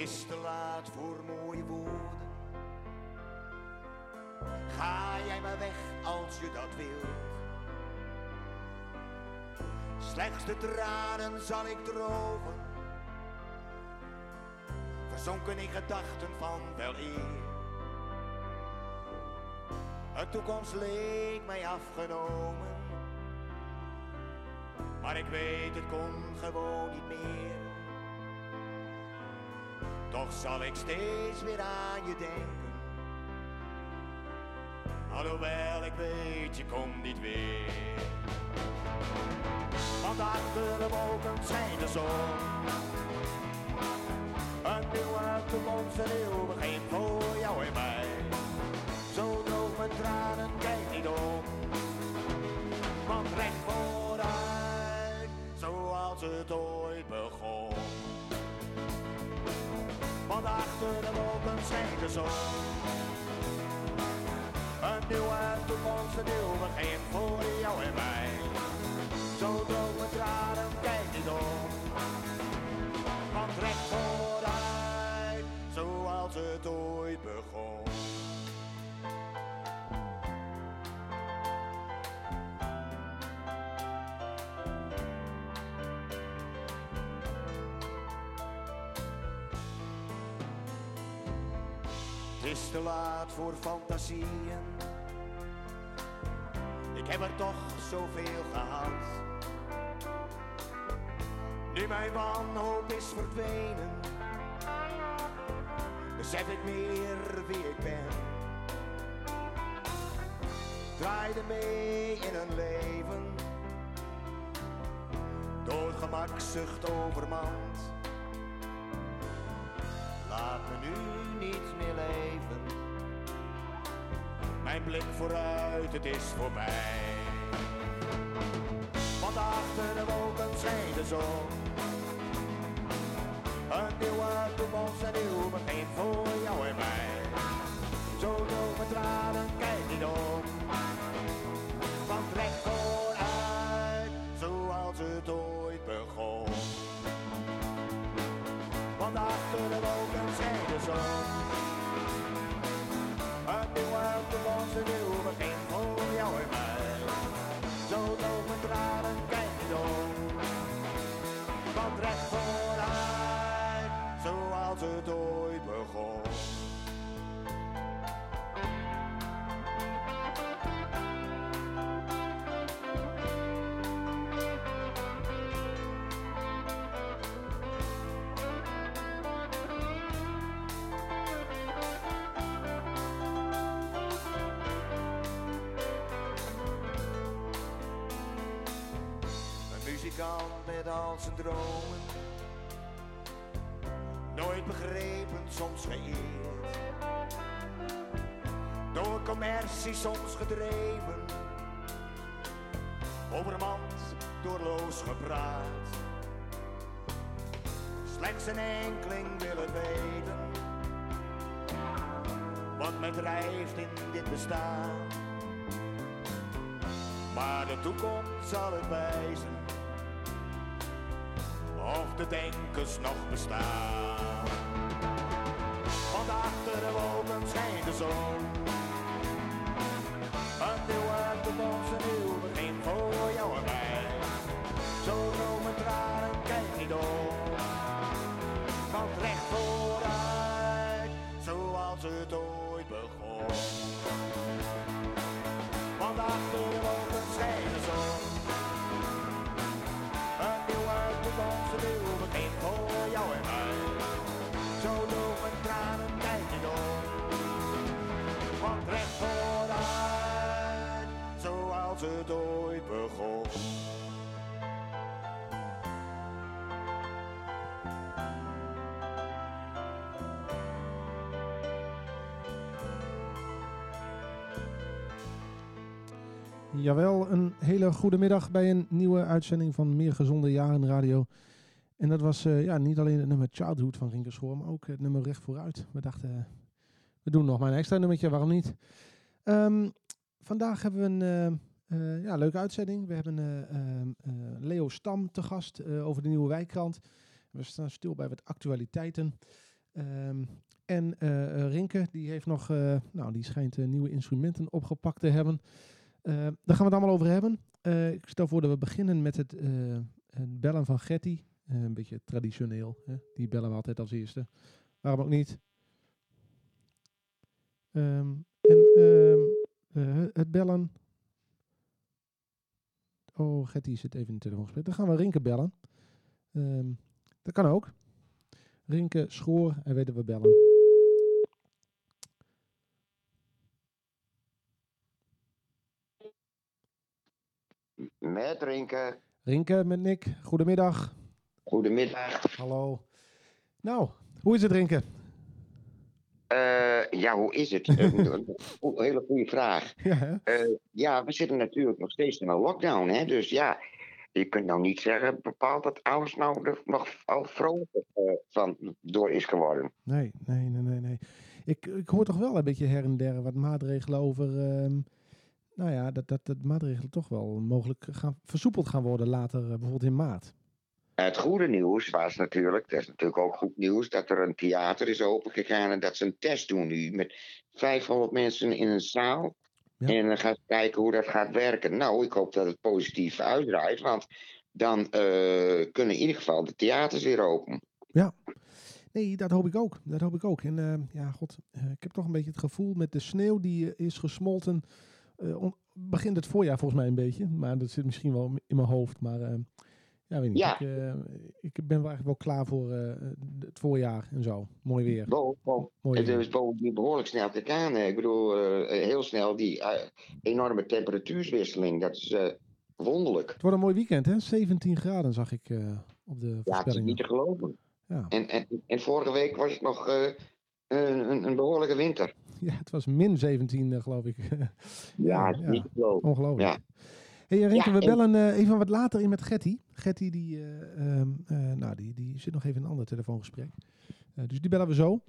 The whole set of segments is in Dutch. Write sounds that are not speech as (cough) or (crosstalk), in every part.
is te laat voor mooie woorden. Ga jij maar weg als je dat wilt. Slechts de tranen zal ik drogen. Verzonken in gedachten van wel eer. Een toekomst leek mij afgenomen. Maar ik weet, het kon gewoon niet meer. Zal ik steeds weer aan je denken. Alhoewel ik weet, je komt niet weer. Want achter de wolken schijnt de zon. Achter de wolken schijnt de zon. Een nieuwe toekomst, een nieuw begin voor jou en mij. Zo mijn tranen, kijk niet om. Want recht vooruit, zoals het ooit Het is te laat voor fantasieën. Ik heb er toch zoveel gehad. Nu mijn wanhoop is verdwenen, besef ik meer wie ik ben. Draaide mee in een leven, door gemakzucht overmand. Vooruit, het is voorbij. Want achter de wolken schijnt de zon. Muzikant met al zijn dromen. Nooit begrepen, soms geëerd. Door commercie soms gedreven. Overmand, doorloos gepraat. Slechts een enkeling wil het weten. Wat mij drijft in dit bestaan. Maar de toekomst zal het wijzen de denkers nog bestaan. Jawel, een hele goede middag bij een nieuwe uitzending van Meer Gezonde Jaren Radio. En dat was eh, ja, niet alleen het nummer Childhood van Rinke Schoor, maar ook het nummer Recht Vooruit. We dachten, eh, we doen nog maar een extra nummertje, waarom niet? Ehm, vandaag hebben we een eh, ja, leuke uitzending. We hebben eh, ehm, eh, Leo Stam te gast over de Nieuwe Wijkkrant. We staan stil bij wat actualiteiten. Ehm, en Rinke, die heeft nog, nou, die schijnt nieuwe instrumenten opgepakt te hebben. Eh, daar gaan we het allemaal over hebben. Eh, ik stel voor dat we beginnen met het, eh, bellen van Getty. Een beetje traditioneel. Hè? Die bellen we altijd als eerste. Waarom ook niet? Ehm, en ehm, eh, het bellen. Oh, Getty zit even in het telefoongesprek. Dan gaan we Rinke bellen. Ehm, dat kan ook. Rinke, Schoor, weet dat we bellen. Met drinken. Rinke met Nick, goedemiddag. Goedemiddag. Hallo. Nou, hoe is het Rinke? Eh, ja, hoe is het? (laughs) een een hele goede vraag. Ja? Eh, ja, we zitten natuurlijk nog steeds in een lockdown, hè? Dus ja, je kunt nou niet zeggen bepaald dat alles nou er nog al vrolijker eh, van door is geworden. Nee, nee, nee, nee, nee. Ik, ik hoor toch wel een beetje her en der wat maatregelen over. ehm, nou ja, dat, dat, dat maatregelen toch wel mogelijk gaan, versoepeld gaan worden later, eh, bijvoorbeeld in maart. Het goede nieuws was natuurlijk, dat is natuurlijk ook goed nieuws, dat er een theater is opengegaan en dat ze een test doen nu met 500 mensen in een zaal. Ja. En dan gaan ze kijken hoe dat gaat werken. Nou, ik hoop dat het positief uitdraait, want dan eh, kunnen in ieder geval de theaters weer open. Nee, dat hoop ik ook. Dat hoop ik ook. En eh, ja, god, ik heb toch een beetje het gevoel met de sneeuw die is gesmolten. Eh, begint het voorjaar volgens mij een beetje. Maar dat zit misschien wel in mijn hoofd. Maar eh, ja, weet niet. Ja. Ik, eh, ik ben wel eigenlijk wel klaar voor het voorjaar en zo. Mooi weer. Bo, bo, Mooi het weer. is bovendien behoorlijk snel gegaan. hè. Ik bedoel, heel snel die enorme temperatuurswisseling. Dat is wonderlijk. Het wordt een mooi weekend, hè? 17 graden zag ik op de Ja, het is niet te geloven. Ja. En, en, en vorige week was het nog een, een, een behoorlijke winter. (laughs) ja, het was min 17, eh, geloof ik. (laughs) Ja, het is ja. niet te geloven. Ongelooflijk. Ja. Hey, Rinke, Ja, we en- bellen eh, even wat later in met Getty. Getty die, eh, ehm, eh, nou, die, die zit nog even in een ander telefoongesprek. Eh, dus die bellen we zo.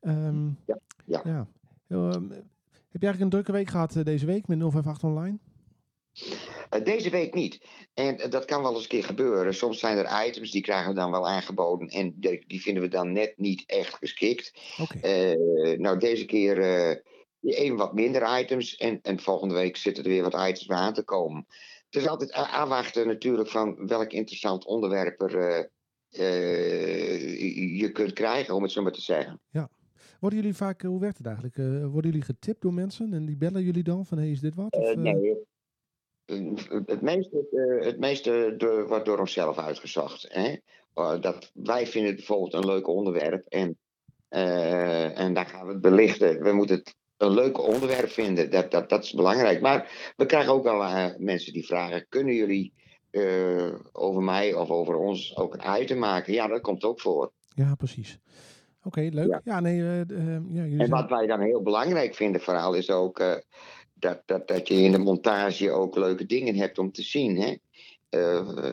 Ehm, Ja, ja. ja. Ehm, heb je eigenlijk een drukke week gehad eh, deze week met 058 Online? Eh, deze week niet. En eh, dat kan wel eens een keer gebeuren. Soms zijn er items die krijgen we dan wel aangeboden. En die, vinden we dan net niet echt geschikt. Oké. Eh, nou, deze keer even wat minder items. En, en volgende week zitten er weer wat items bij aan te komen. Het is altijd aanwachten natuurlijk van welk interessant onderwerp er, je kunt krijgen, om het zo maar te zeggen. Worden jullie vaak, hoe werkt het eigenlijk? Worden jullie getipt door mensen en die bellen jullie dan van hey, is dit wat? Of, nee, het meeste, eh, het meeste door, wordt door onszelf uitgezocht. Hè? Eh, dat, wij vinden het bijvoorbeeld een leuk onderwerp en, eh, en daar gaan we het belichten. We moeten het een leuk onderwerp vinden, dat, dat, dat is belangrijk. Maar we krijgen ook wel eh, mensen die vragen: kunnen jullie eh, over mij of over ons ook een item maken? Ja, dat komt ook voor. Ja, precies. Oké, leuk. Ja, Ja. nee, eh, eh, ja, En wat wij dan heel belangrijk vinden, vooral, is ook eh, dat, dat, dat je in de montage ook leuke dingen hebt om te zien. Hè? Eh,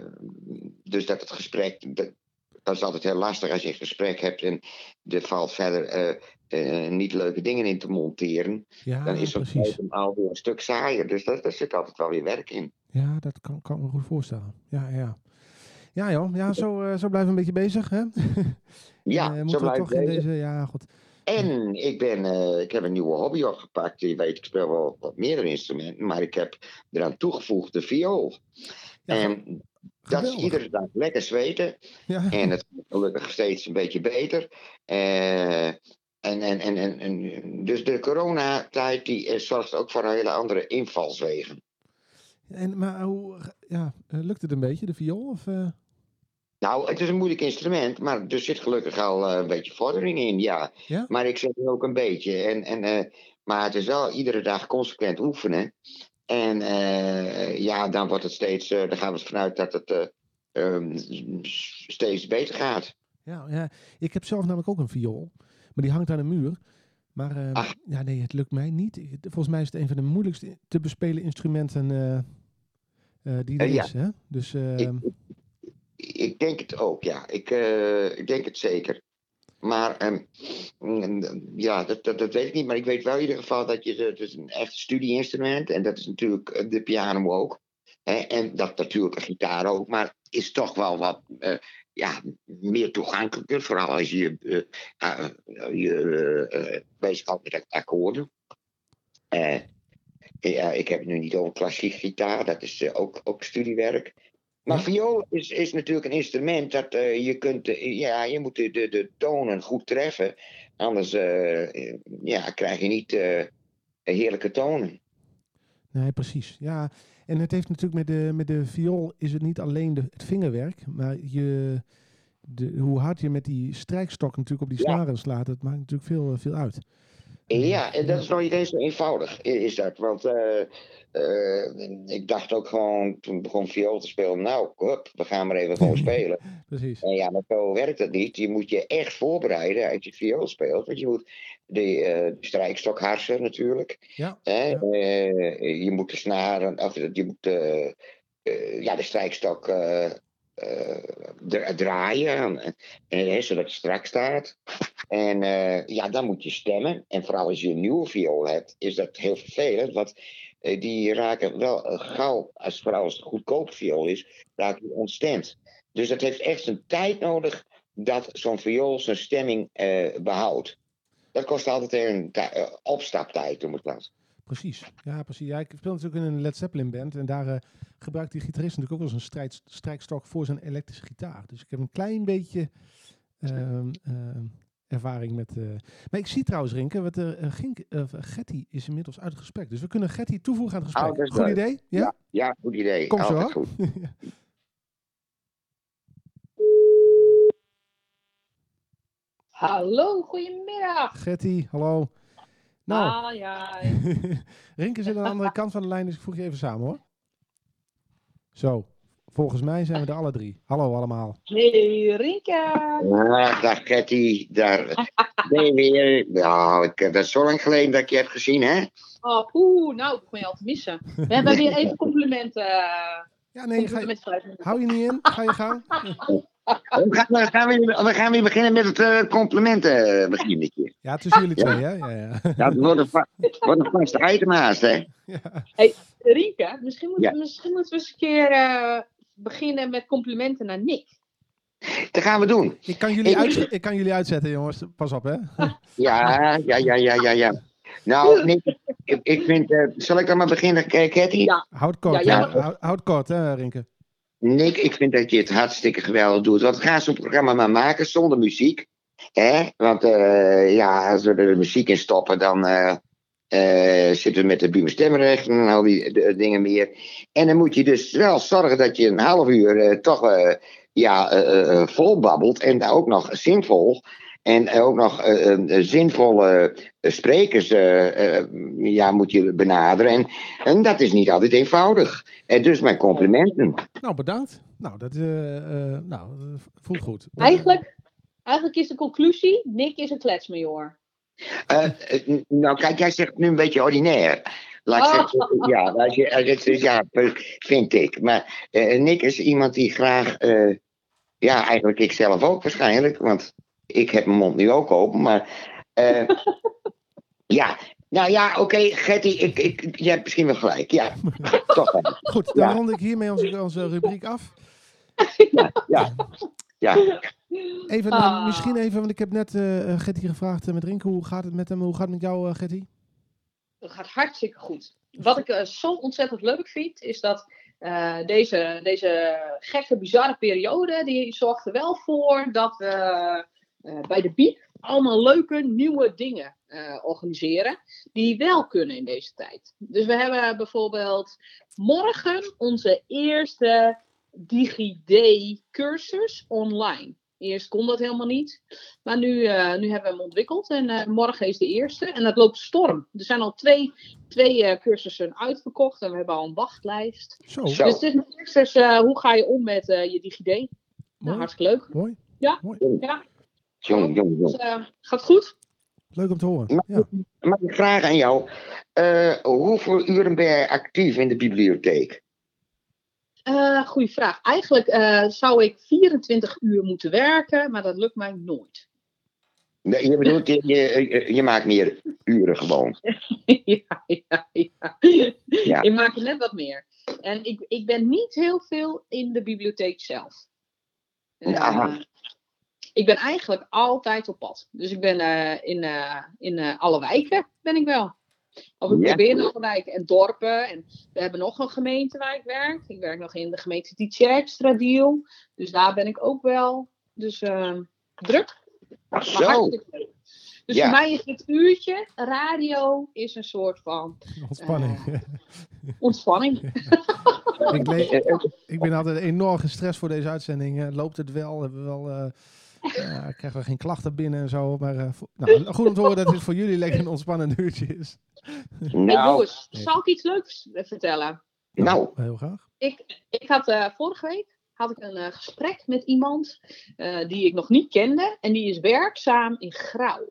dus dat het gesprek. Dat, dat is altijd heel lastig als je een gesprek hebt en er valt verder eh, eh, niet leuke dingen in te monteren. ja, Dan is zo'n item alweer een stuk saaier. Dus daar, daar zit altijd wel weer werk in. Ja, dat kan, kan ik me goed voorstellen. Ja, ja. Ja, joh. Ja, zo, zo blijven we een beetje bezig, hè? (laughs) Ja, zo we toch in deze. deze... Ja, goed. En ik, ben, eh, ik heb een nieuwe hobby opgepakt. Je weet, ik speel wel wat meerdere instrumenten, maar ik heb eraan toegevoegd de viool. Ja, en dat is iedere dag lekker zweten. Ja, En het gaat gelukkig steeds een beetje beter. Eh, en, en, en, en, en, dus de coronatijd die eh, zorgt ook voor een hele andere invalswegen. en, maar hoe... Ja, eh, lukt het een beetje, de viool? Of, eh? Nou, het is een moeilijk instrument, maar er zit gelukkig al eh, een beetje vordering in, ja. Ja? Maar ik zeg ook een beetje. En, en, eh, maar het is wel iedere dag consequent oefenen. En eh, ja, dan wordt het steeds, dan gaan we ervan uit dat het eh, ehm, steeds beter gaat. Ja, ja, ik heb zelf namelijk ook een viool. Maar die hangt aan de muur. Maar eh, Ach. ja, nee, het lukt mij niet. Volgens mij is het een van de moeilijkst te bespelen instrumenten die er ja. is. Hè? Dus eh, Ik, ik denk het ook, ja. Ik, eh, ik denk het zeker. Maar mm, ja, dat, dat, weet ik niet. Maar ik weet wel in ieder geval dat je... Het is een echt studieinstrument. En dat is natuurlijk eh, de piano ook. Hè? En dat natuurlijk een gitaar ook. Maar is toch wel wat... eh, ja, meer toegankelijker. Vooral als je uh, je bezighoudt met akkoorden. ja, ik heb nu niet over klassiek gitaar, dat is ook, ook studiewerk. Maar viool is, is natuurlijk een instrument dat je kunt, ja, je moet de, de, de tonen goed treffen. Anders ja, krijg je niet heerlijke tonen. Nee, precies. Ja, en het heeft natuurlijk met de, met de viool is het niet alleen de, het vingerwerk, maar je, de, hoe hard je met die strijkstok natuurlijk op die snaren slaat, dat maakt natuurlijk veel, veel uit. Ja, en dat is nog niet eens zo eenvoudig, is dat. Want uh, uh, ik dacht ook gewoon, toen begon viool te spelen, nou, hup, we gaan maar even gewoon (laughs) spelen. Precies. En ja, maar zo werkt dat niet. Je moet je echt voorbereiden als je viool speelt. Want je moet de, uh, de strijkstok harsen natuurlijk. Ja. ja. je moet de snaren, of je moet ja, de strijkstok draaien, en, zodat je strak staat. En uh, ja, dan moet je stemmen. En vooral als je een nieuwe viool hebt, is dat heel vervelend. Want uh, die raken wel gauw, als, vooral als het goedkoop viool is, raken die ontstemd. Dus dat heeft echt een tijd nodig dat zo'n viool zijn stemming behoudt. Dat kost altijd een opstaptijd, om het laten. Precies, ja, precies. Ja, ik speel natuurlijk in een Led Zeppelin band en daar uh, gebruikt die gitarist natuurlijk ook wel eens een strijd, strijkstok voor zijn elektrische gitaar. Dus ik heb een klein beetje uh, uh, ervaring met. Uh... Maar ik zie trouwens, Rinke, wat er uh, Gink, Getty is inmiddels uit het gesprek. Dus we kunnen Getty toevoegen aan het gesprek. Oh, goed leuk. idee? Ja? ja? Ja, goed idee. Kom zo. Goed. (laughs) Hallo, goedemiddag. Getty, hallo. Nou, ah, ja. (laughs) Rinke zit aan de (laughs) andere kant van de lijn, dus ik voeg je even samen hoor. Zo, volgens mij zijn we er alle drie. Hallo allemaal. Hey Rinke. Ah, dag Ketty. Daar ben je weer. Nou, ik, dat is zo lang geleden dat ik je heb gezien, hè? Oh, oeh, nou, ik kon je al te missen. We hebben weer even complimenten. Ja, nee, ga je, hou je niet in. Ga je gang. (laughs) We gaan, we, gaan weer, we gaan weer beginnen met het uh, complimentenbeginnetje. Ja, tussen jullie twee, hè? Ja, ja. ja het wordt een, wordt een vaste item haast, hè? Ja. Hey, Rienke, misschien, moet, ja. misschien moeten we eens een keer uh, beginnen met complimenten naar Nick. Dat gaan we doen. Ik kan jullie, uit, ik kan jullie uitzetten, jongens. Pas op, hè? (laughs) Ja, ja, ja, ja, ja, ja. Nou, Nick, ik, ik vind... Uh, zal ik dan maar beginnen, Cathy? Ja. Houd kort, ja, ja. Houd, houd kort, hè, Rinke? Nick, ik vind dat je het hartstikke geweldig doet. Want ga zo'n programma maar maken zonder muziek. Hè? Want uh, ja, als we er muziek in stoppen, dan uh, uh, zitten we met de Buma stemrecht en al die dingen meer. En dan moet je dus wel zorgen dat je een half uur toch ja, vol babbelt. En ook nog zinvol. En ook nog zinvolle sprekers ja, moet je benaderen. En, en dat is niet altijd eenvoudig. En dus mijn complimenten. Nou, bedankt. Nou, dat uh, uh, nou, voelt goed. Eigenlijk, eigenlijk is de conclusie, Nick is een kletsmajor. Uh, nou, kijk, jij zegt nu een beetje ordinair. Laat ik zeggen, oh. ja, als je, ja, vind ik. Maar Nick is iemand die graag, ja, eigenlijk ik zelf ook waarschijnlijk, want ik heb mijn mond nu ook open, maar (laughs) ja, nou ja, oké, okay, Getty, ik, ik, je hebt misschien wel gelijk. Ja, (laughs) toch wel. Goed, dan ja. rond ik hiermee onze, onze rubriek af. Ja, ja. ja. Even, ah. misschien even, want ik heb net uh, Getty gevraagd uh, met Rinke, hoe gaat het met hem? Hoe gaat het met jou, uh, Getty? Het gaat hartstikke goed. Wat ik zo ontzettend leuk vind, is dat deze, deze gekke, bizarre periode, die zorgt er wel voor dat we bij de BIEB allemaal leuke nieuwe dingen uh, organiseren. Die wel kunnen in deze tijd. Dus we hebben bijvoorbeeld morgen onze eerste DigiD-cursus online. Eerst kon dat helemaal niet. Maar nu, uh, nu hebben we hem ontwikkeld. En uh, morgen is de eerste. En dat loopt storm. Er zijn al twee, twee cursussen uitverkocht. En we hebben al een wachtlijst. Zo. Dus het is hoe ga je om met je DigiD? Nou, hartstikke leuk. Mooi. Ja. Mooi. ja. Jong, jong, jong. Dus, gaat goed? Leuk om te horen. Mag, ja. mag ik vragen aan jou, uh, hoeveel uren ben je actief in de bibliotheek? Uh, goeie vraag. Eigenlijk uh, zou ik 24 uur moeten werken, maar dat lukt mij nooit. Nee, je bedoelt, je, je, je maakt meer uren gewoon. (laughs) ja, ja, ja, ja. Je maakt net wat meer. En ik, ik ben niet heel veel in de bibliotheek zelf. Ja. Ik ben eigenlijk altijd op pad. Dus ik ben eh, in, eh, in eh, alle wijken ben ik wel. Of ik Ja. probeer in alle wijken en dorpen. En we hebben nog een gemeente waar ik werk. Ik werk nog in de gemeente Tietjerk, Dus daar ben ik ook wel. Dus eh, druk. Maar Zo. hartstikke leuk. Dus Ja. voor mij is dit uurtje radio is een soort van Ontspanning. ontspanning. (laughs) ik, ben altijd enorm gestrest voor deze uitzending. Loopt het wel? Hebben we wel eh, eh, krijgen we geen klachten binnen en zo. Maar eh, nou, (laughs) goed om te horen dat dit voor jullie lekker een ontspannend uurtje is. Hey, Nou, jongens, zal ik iets leuks vertellen? nou, Heel graag. Ik, ik had eh, vorige week had ik een eh, gesprek met iemand eh, die ik nog niet kende. En die is werkzaam in Grauw.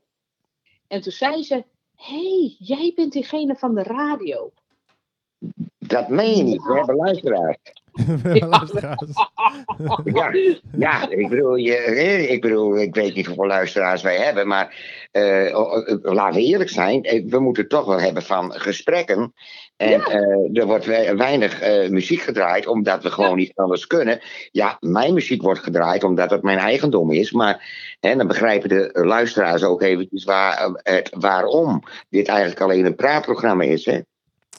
En toen zei ze, hey, jij bent diegene van de radio. Dat meen je niet. (laughs) We hebben luisteraars. (laughs) Ja, ja ik, bedoel, je, ik bedoel, ik weet niet hoeveel luisteraars wij hebben, maar eh, laten we eerlijk zijn, eh, we moeten het toch wel hebben van gesprekken. En eh, er wordt we- weinig eh, muziek gedraaid, omdat we gewoon niet anders kunnen. Ja, mijn muziek wordt gedraaid omdat het mijn eigendom is, maar hè, dan begrijpen de luisteraars ook eventjes waar, het, waarom dit eigenlijk alleen een praatprogramma is. Hè?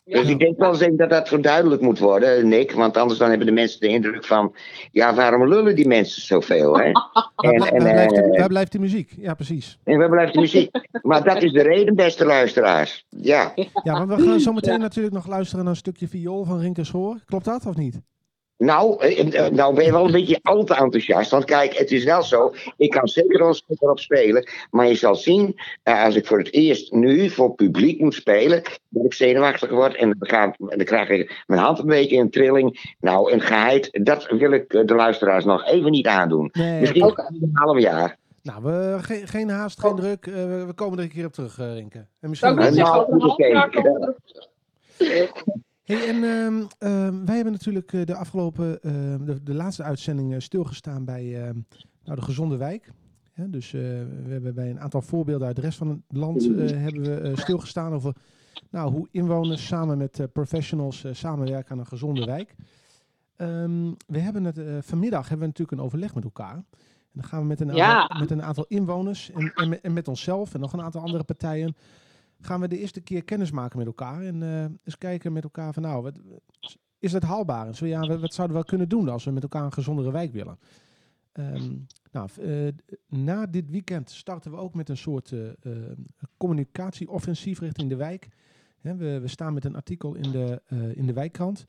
Ja. Dus ik denk wel eens even dat dat verduidelijk moet worden, Nick. Want anders dan hebben de mensen de indruk van... Ja, waarom lullen die mensen zoveel, hè? (laughs) En, en, waar blijft de, eh, waar blijft de muziek? Ja, precies. en waar blijft de muziek? Maar dat is de reden, beste luisteraars. Ja, Ja, want we gaan zo meteen natuurlijk nog luisteren naar een stukje viool van Rinke Schoor. Klopt dat of niet? Nou, eh, eh, nou ben je wel een beetje al te enthousiast. Want kijk, het is wel zo. Ik kan zeker wel een stuk erop spelen. Maar je zal zien, eh, als ik voor het eerst nu voor publiek moet spelen... dat ik zenuwachtig word en dan, gaat, dan krijg ik mijn hand een beetje in trilling. Nou, een geheid, dat wil ik eh, de luisteraars nog even niet aandoen. Nee. Misschien Oké. een half jaar. Nou, we, geen, geen haast, geen druk. Eh, we, we komen er een keer op terug, eh, Rinke. En misschien Nou, oké, jaar Hey, en ehm, ehm, wij hebben natuurlijk eh, de afgelopen, ehm, de, de laatste uitzending eh, stilgestaan bij nou, de gezonde wijk. Dus eh, we hebben bij een aantal voorbeelden uit de rest van het land hebben we stilgestaan over nou, hoe inwoners samen met professionals samenwerken aan een gezonde wijk. We hebben het, vanmiddag hebben we natuurlijk een overleg met elkaar. En dan gaan we met een aantal, Ja. met een aantal inwoners en, en met onszelf en nog een aantal andere partijen gaan we de eerste keer kennis maken met elkaar. En eh, eens kijken met elkaar van nou, wat, is dat haalbaar? En zo ja, wat, wat zouden we wel kunnen doen als we met elkaar een gezondere wijk willen? Ehm, nou, eh, na dit weekend starten we ook met een soort eh, communicatieoffensief richting de wijk. Hè, we, we staan met een artikel in de, in de wijkkrant.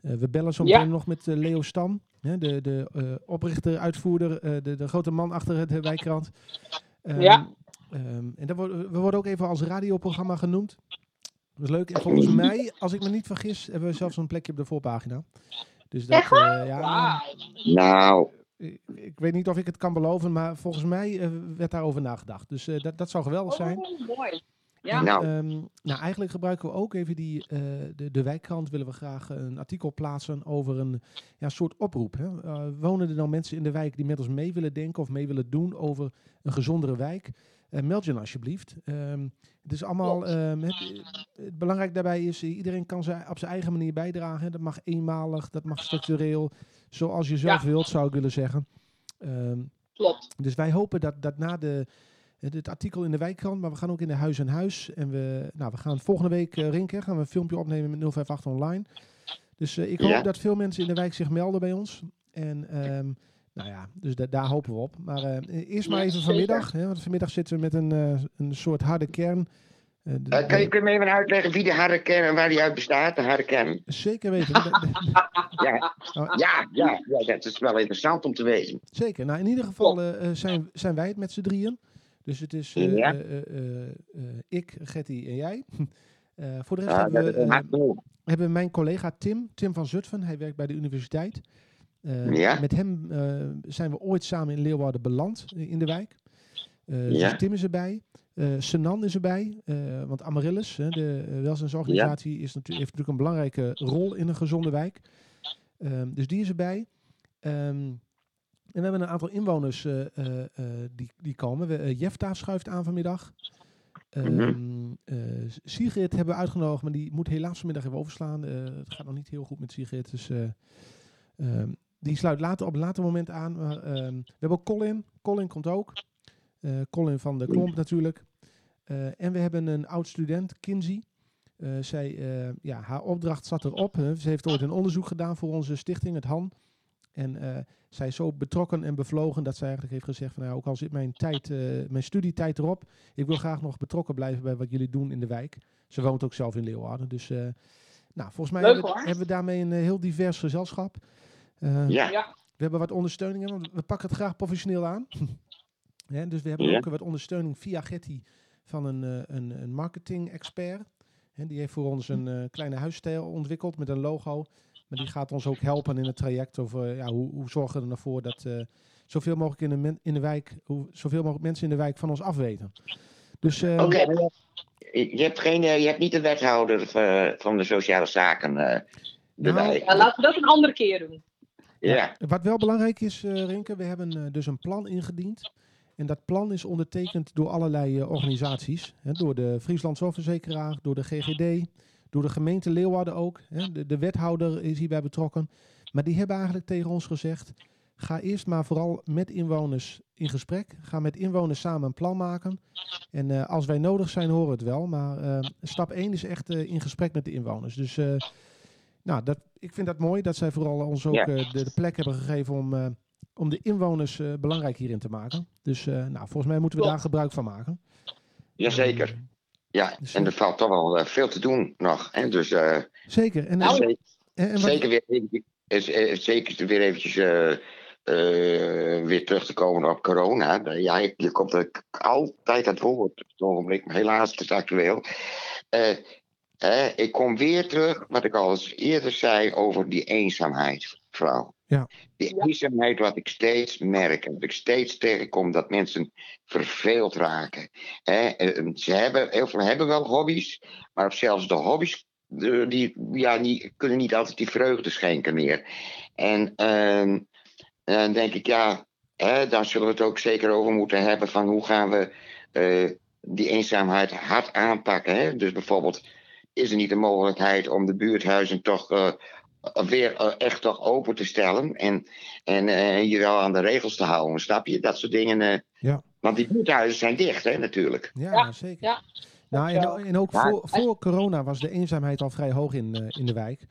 We bellen zo Ja. nog met Leo Stam, de, de oprichter, uitvoerder, de, de grote man achter de wijkkrant. Ehm, Ja. Ehm, en dat wordt, we worden ook even als radioprogramma genoemd. Dat is leuk. En volgens mij, als ik me niet vergis, hebben we zelfs een plekje op de voorpagina. Dus dat, eh, ja. Nou, ik, ik weet niet of ik het kan beloven, maar volgens mij eh, werd daarover nagedacht. Dus eh, dat, dat zou geweldig zijn. Oh, mooi. Ja. Nou. Ehm, nou, eigenlijk gebruiken we ook even die, eh, de, de wijkkrant willen we graag een artikel plaatsen over een ja, soort oproep. Hè. Eh, wonen er nou mensen in de wijk die met ons mee willen denken of mee willen doen over een gezondere wijk? Eh, meld je dan alsjeblieft. Ehm, het is allemaal, ehm, het, het belangrijk daarbij is, eh, iedereen kan zijn, op zijn eigen manier bijdragen. Dat mag eenmalig, dat mag structureel, zoals je zelf Ja. wilt zou ik willen zeggen. Ehm, Klopt. dus wij hopen dat, dat na de, het, het artikel in de wijkkrant, maar we gaan ook in de huis en huis. En we, nou, we gaan volgende week, Rinke, gaan we een filmpje opnemen met 058 online. Dus ik hoop Ja. dat veel mensen in de wijk zich melden bij ons. En nou ja, dus da- daar hopen we op. Maar eh, eerst maar even vanmiddag, hè, want vanmiddag zitten we met een, eh, een soort harde kern. Eh, de- kan, je, kun je me even uitleggen wie de harde kern en waar die uit bestaat? De harde kern. Zeker weten. (laughs) Ja, Oh, ja, ja, ja, dat is wel interessant om te weten. Zeker. Nou, in ieder geval zijn, zijn wij het met z'n drieën. Dus het is Ja. ik, Getty en jij. (laughs) Voor de rest Ja, hebben, we, hebben we mijn collega Tim, Tim van Zutphen. Hij werkt bij de universiteit. Eh, Ja. Met hem eh, zijn we ooit samen in Leeuwarden beland in de wijk. Eh, Ja. Tim is erbij. Eh Senan is erbij. want Amaryllis, hè, de welzijnsorganisatie, is natu- heeft natuurlijk een belangrijke rol in een gezonde wijk. Ehm, dus die is erbij. Ehm, en we hebben een aantal inwoners die, die komen. We, Jefta schuift aan vanmiddag. Eh, Sigrid hebben we uitgenodigd, maar die moet helaas vanmiddag even overslaan. Het gaat nog niet heel goed met Sigrid. Dus, die sluit later op een later moment aan. Maar, ehm, we hebben ook Colin. Colin komt ook. Eh, Colin van de Klomp natuurlijk. Eh, en we hebben een oud student, Kinsey. Eh, zij, ja, haar opdracht zat erop. Ze heeft ooit een onderzoek gedaan voor onze stichting, het HAN. En zij is zo betrokken en bevlogen dat zij eigenlijk heeft gezegd van nou, ook al zit mijn, tijd, mijn studietijd erop, ik wil graag nog betrokken blijven bij wat jullie doen in de wijk. Ze woont ook zelf in Leeuwarden. Dus nou, volgens mij Leuk, hebben, we- hebben we daarmee een heel divers gezelschap. Eh, Ja, Ja, we hebben wat ondersteuningen, want we pakken het graag professioneel aan. (laughs) Hè, dus we hebben Ja. ook wat ondersteuning via Getty van een, eh, een, een marketing-expert. Hè, die heeft voor ons een eh, kleine huisstijl ontwikkeld met een logo. Maar die gaat ons ook helpen in het traject over ja, hoe, hoe zorgen we ervoor dat eh, zoveel mogelijk in de, men- in de wijk, hoe, zoveel mogelijk mensen in de wijk van ons afweten. Dus eh, oké. Je hebt, geen, je hebt niet de wethouder van de sociale zaken eh erbij. ja, laten we dat een andere keer doen. Ja. Wat wel belangrijk is, eh Rinke, we hebben eh, dus een plan ingediend. En dat plan is ondertekend door allerlei eh, organisaties. Hè, door de Friesland Zorgverzekeraar, door de GGD, door de gemeente Leeuwarden ook. Hè, de, de wethouder is hierbij betrokken. Maar die hebben eigenlijk tegen ons gezegd, ga eerst maar vooral met inwoners in gesprek. Ga met inwoners samen een plan maken. En eh, als wij nodig zijn, horen we het wel. Maar eh, stap 1 is echt eh, in gesprek met de inwoners. Dus eh, nou, dat, ik vind dat mooi dat zij vooral ons ook Ja. eh, de, de plek hebben gegeven om, eh, om de inwoners eh, belangrijk hierin te maken. Dus nou, volgens mij moeten we daar gebruik van maken. Jazeker. Ja, Dus, en er valt toch wel veel te doen nog. Hè? Dus Zeker. En, Nou, en- zeker, en wat- zeker weer, is, eh, zeker weer eventjes weer terug te komen op corona. Ja, je, je komt altijd aan het woord op het ogenblik, maar helaas het is actueel. Eh, ik kom weer terug wat ik al eens eerder zei over die eenzaamheid, vrouw. Ja. Die eenzaamheid wat ik steeds merk en wat ik steeds tegenkom, dat mensen verveeld raken. Hè, eh, ze hebben, heel veel hebben wel hobby's, maar zelfs de hobby's die, ja, die kunnen niet altijd die vreugde schenken meer. En ehm, dan denk ik, ja, hè, daar zullen we het ook zeker over moeten hebben van hoe gaan we eh, die eenzaamheid hard aanpakken. Hè? Dus bijvoorbeeld, is er niet de mogelijkheid om de buurthuizen toch eh, weer eh, echt toch open te stellen en, en eh, je wel aan de regels te houden, snap je? Dat soort dingen. eh. Ja. Want die buurthuizen zijn dicht, hè, natuurlijk. ja, Ja, zeker. ja. Nou, en, ook Ja. voor, voor corona was de eenzaamheid al vrij hoog in, eh, in de wijk.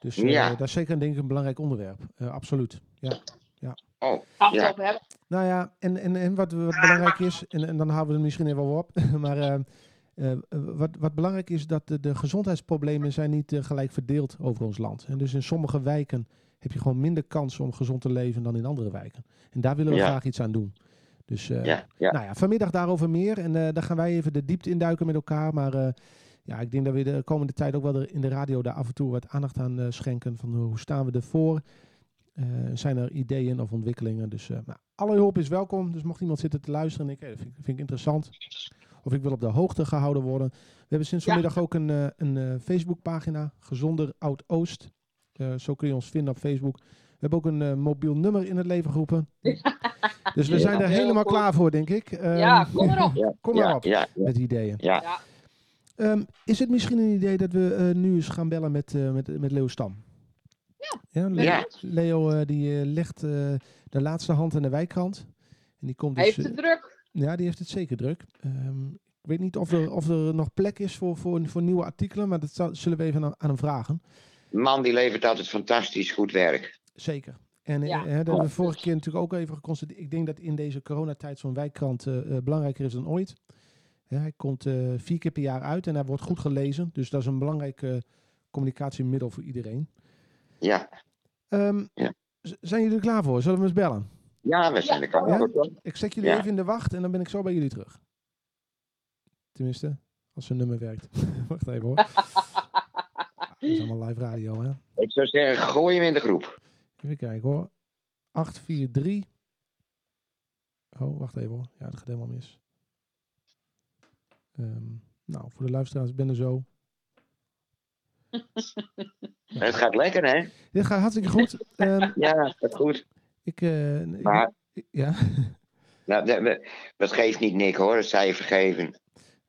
Dus eh, Ja. dat is zeker denk ik een belangrijk onderwerp. Eh, absoluut. Ja. Oh, Ja. over hebben. Nou ja, en, en, en wat, wat belangrijk is, en, en dan houden we het misschien even wel op, (laughs) maar eh, eh, wat, wat belangrijk is, dat de, de gezondheidsproblemen zijn niet eh, gelijk verdeeld over ons land. En dus in sommige wijken heb je gewoon minder kans om gezond te leven dan in andere wijken. En daar willen we Ja. graag iets aan doen. Dus ja, ja. nou ja, vanmiddag daarover meer. En daar gaan wij even de diepte induiken met elkaar. Maar ja, ik denk dat we de komende tijd ook wel in de radio daar af en toe wat aandacht aan schenken. Van hoe staan we ervoor? Zijn er ideeën of ontwikkelingen? Dus nou, alle hulp is welkom. Dus mocht iemand zitten te luisteren en ik, eh, vind, vind ik interessant. Of ik wil op de hoogte gehouden worden. We hebben sinds Ja. vanmiddag ook een, eh, een eh, Facebookpagina. Gezonder Oud-Oost. Eh, zo kun je ons vinden op Facebook. We hebben ook een eh, mobiel nummer in het leven geroepen. (laughs) dus we Ja. zijn er helemaal goed. klaar voor, denk ik. Ehm, Ja, kom erop. (laughs) Kom maar ja, op. Ja, ja, met ideeën. ja. Ehm, is het misschien een idee dat we eh, nu eens gaan bellen met, eh, met, met Leo Stam? Ja. Leo, Ja. Leo die eh, legt eh, de laatste hand aan de wijkrand. En die komt Hij dus, heeft het eh, druk. Ja, die heeft het zeker druk. Ehm, ik weet niet of er, of er nog plek is voor, voor, voor nieuwe artikelen, maar dat zal- zullen we even aan, aan hem vragen. Man die levert altijd fantastisch goed werk. Zeker. En eh, Ja. dat hebben we vorige keer natuurlijk ook even geconstateerd. Ik denk dat in deze coronatijd zo'n wijkkrant eh, eh, belangrijker is dan ooit. Ja, hij komt eh, vier keer per jaar uit en hij wordt goed gelezen. Dus dat is een belangrijk communicatiemiddel voor iedereen. Ja, Ehm, Ja. Zijn jullie er klaar voor? Zullen we eens bellen? Ja we zijn er klaar Ja? voor. Ik zet jullie Ja. even in de wacht en dan ben ik zo bij jullie terug. Tenminste, als zijn nummer werkt. (laughs) Wacht even hoor. (laughs) Dat is allemaal live radio, hè? Ik zou zeggen, gooi hem in de groep. Even kijken hoor. 843. Oh, wacht even hoor. Ja, dat gaat helemaal mis. Ehm, nou, voor de luisteraars, ik ben er zo. (laughs) Het gaat lekker, hè? Dit gaat hartstikke goed. Ehm, Ja, het gaat goed. Ik, ik- (laughs) Maar- ja, Nou, dat, dat- geeft niet Nick, hoor. Dat zij je vergeven.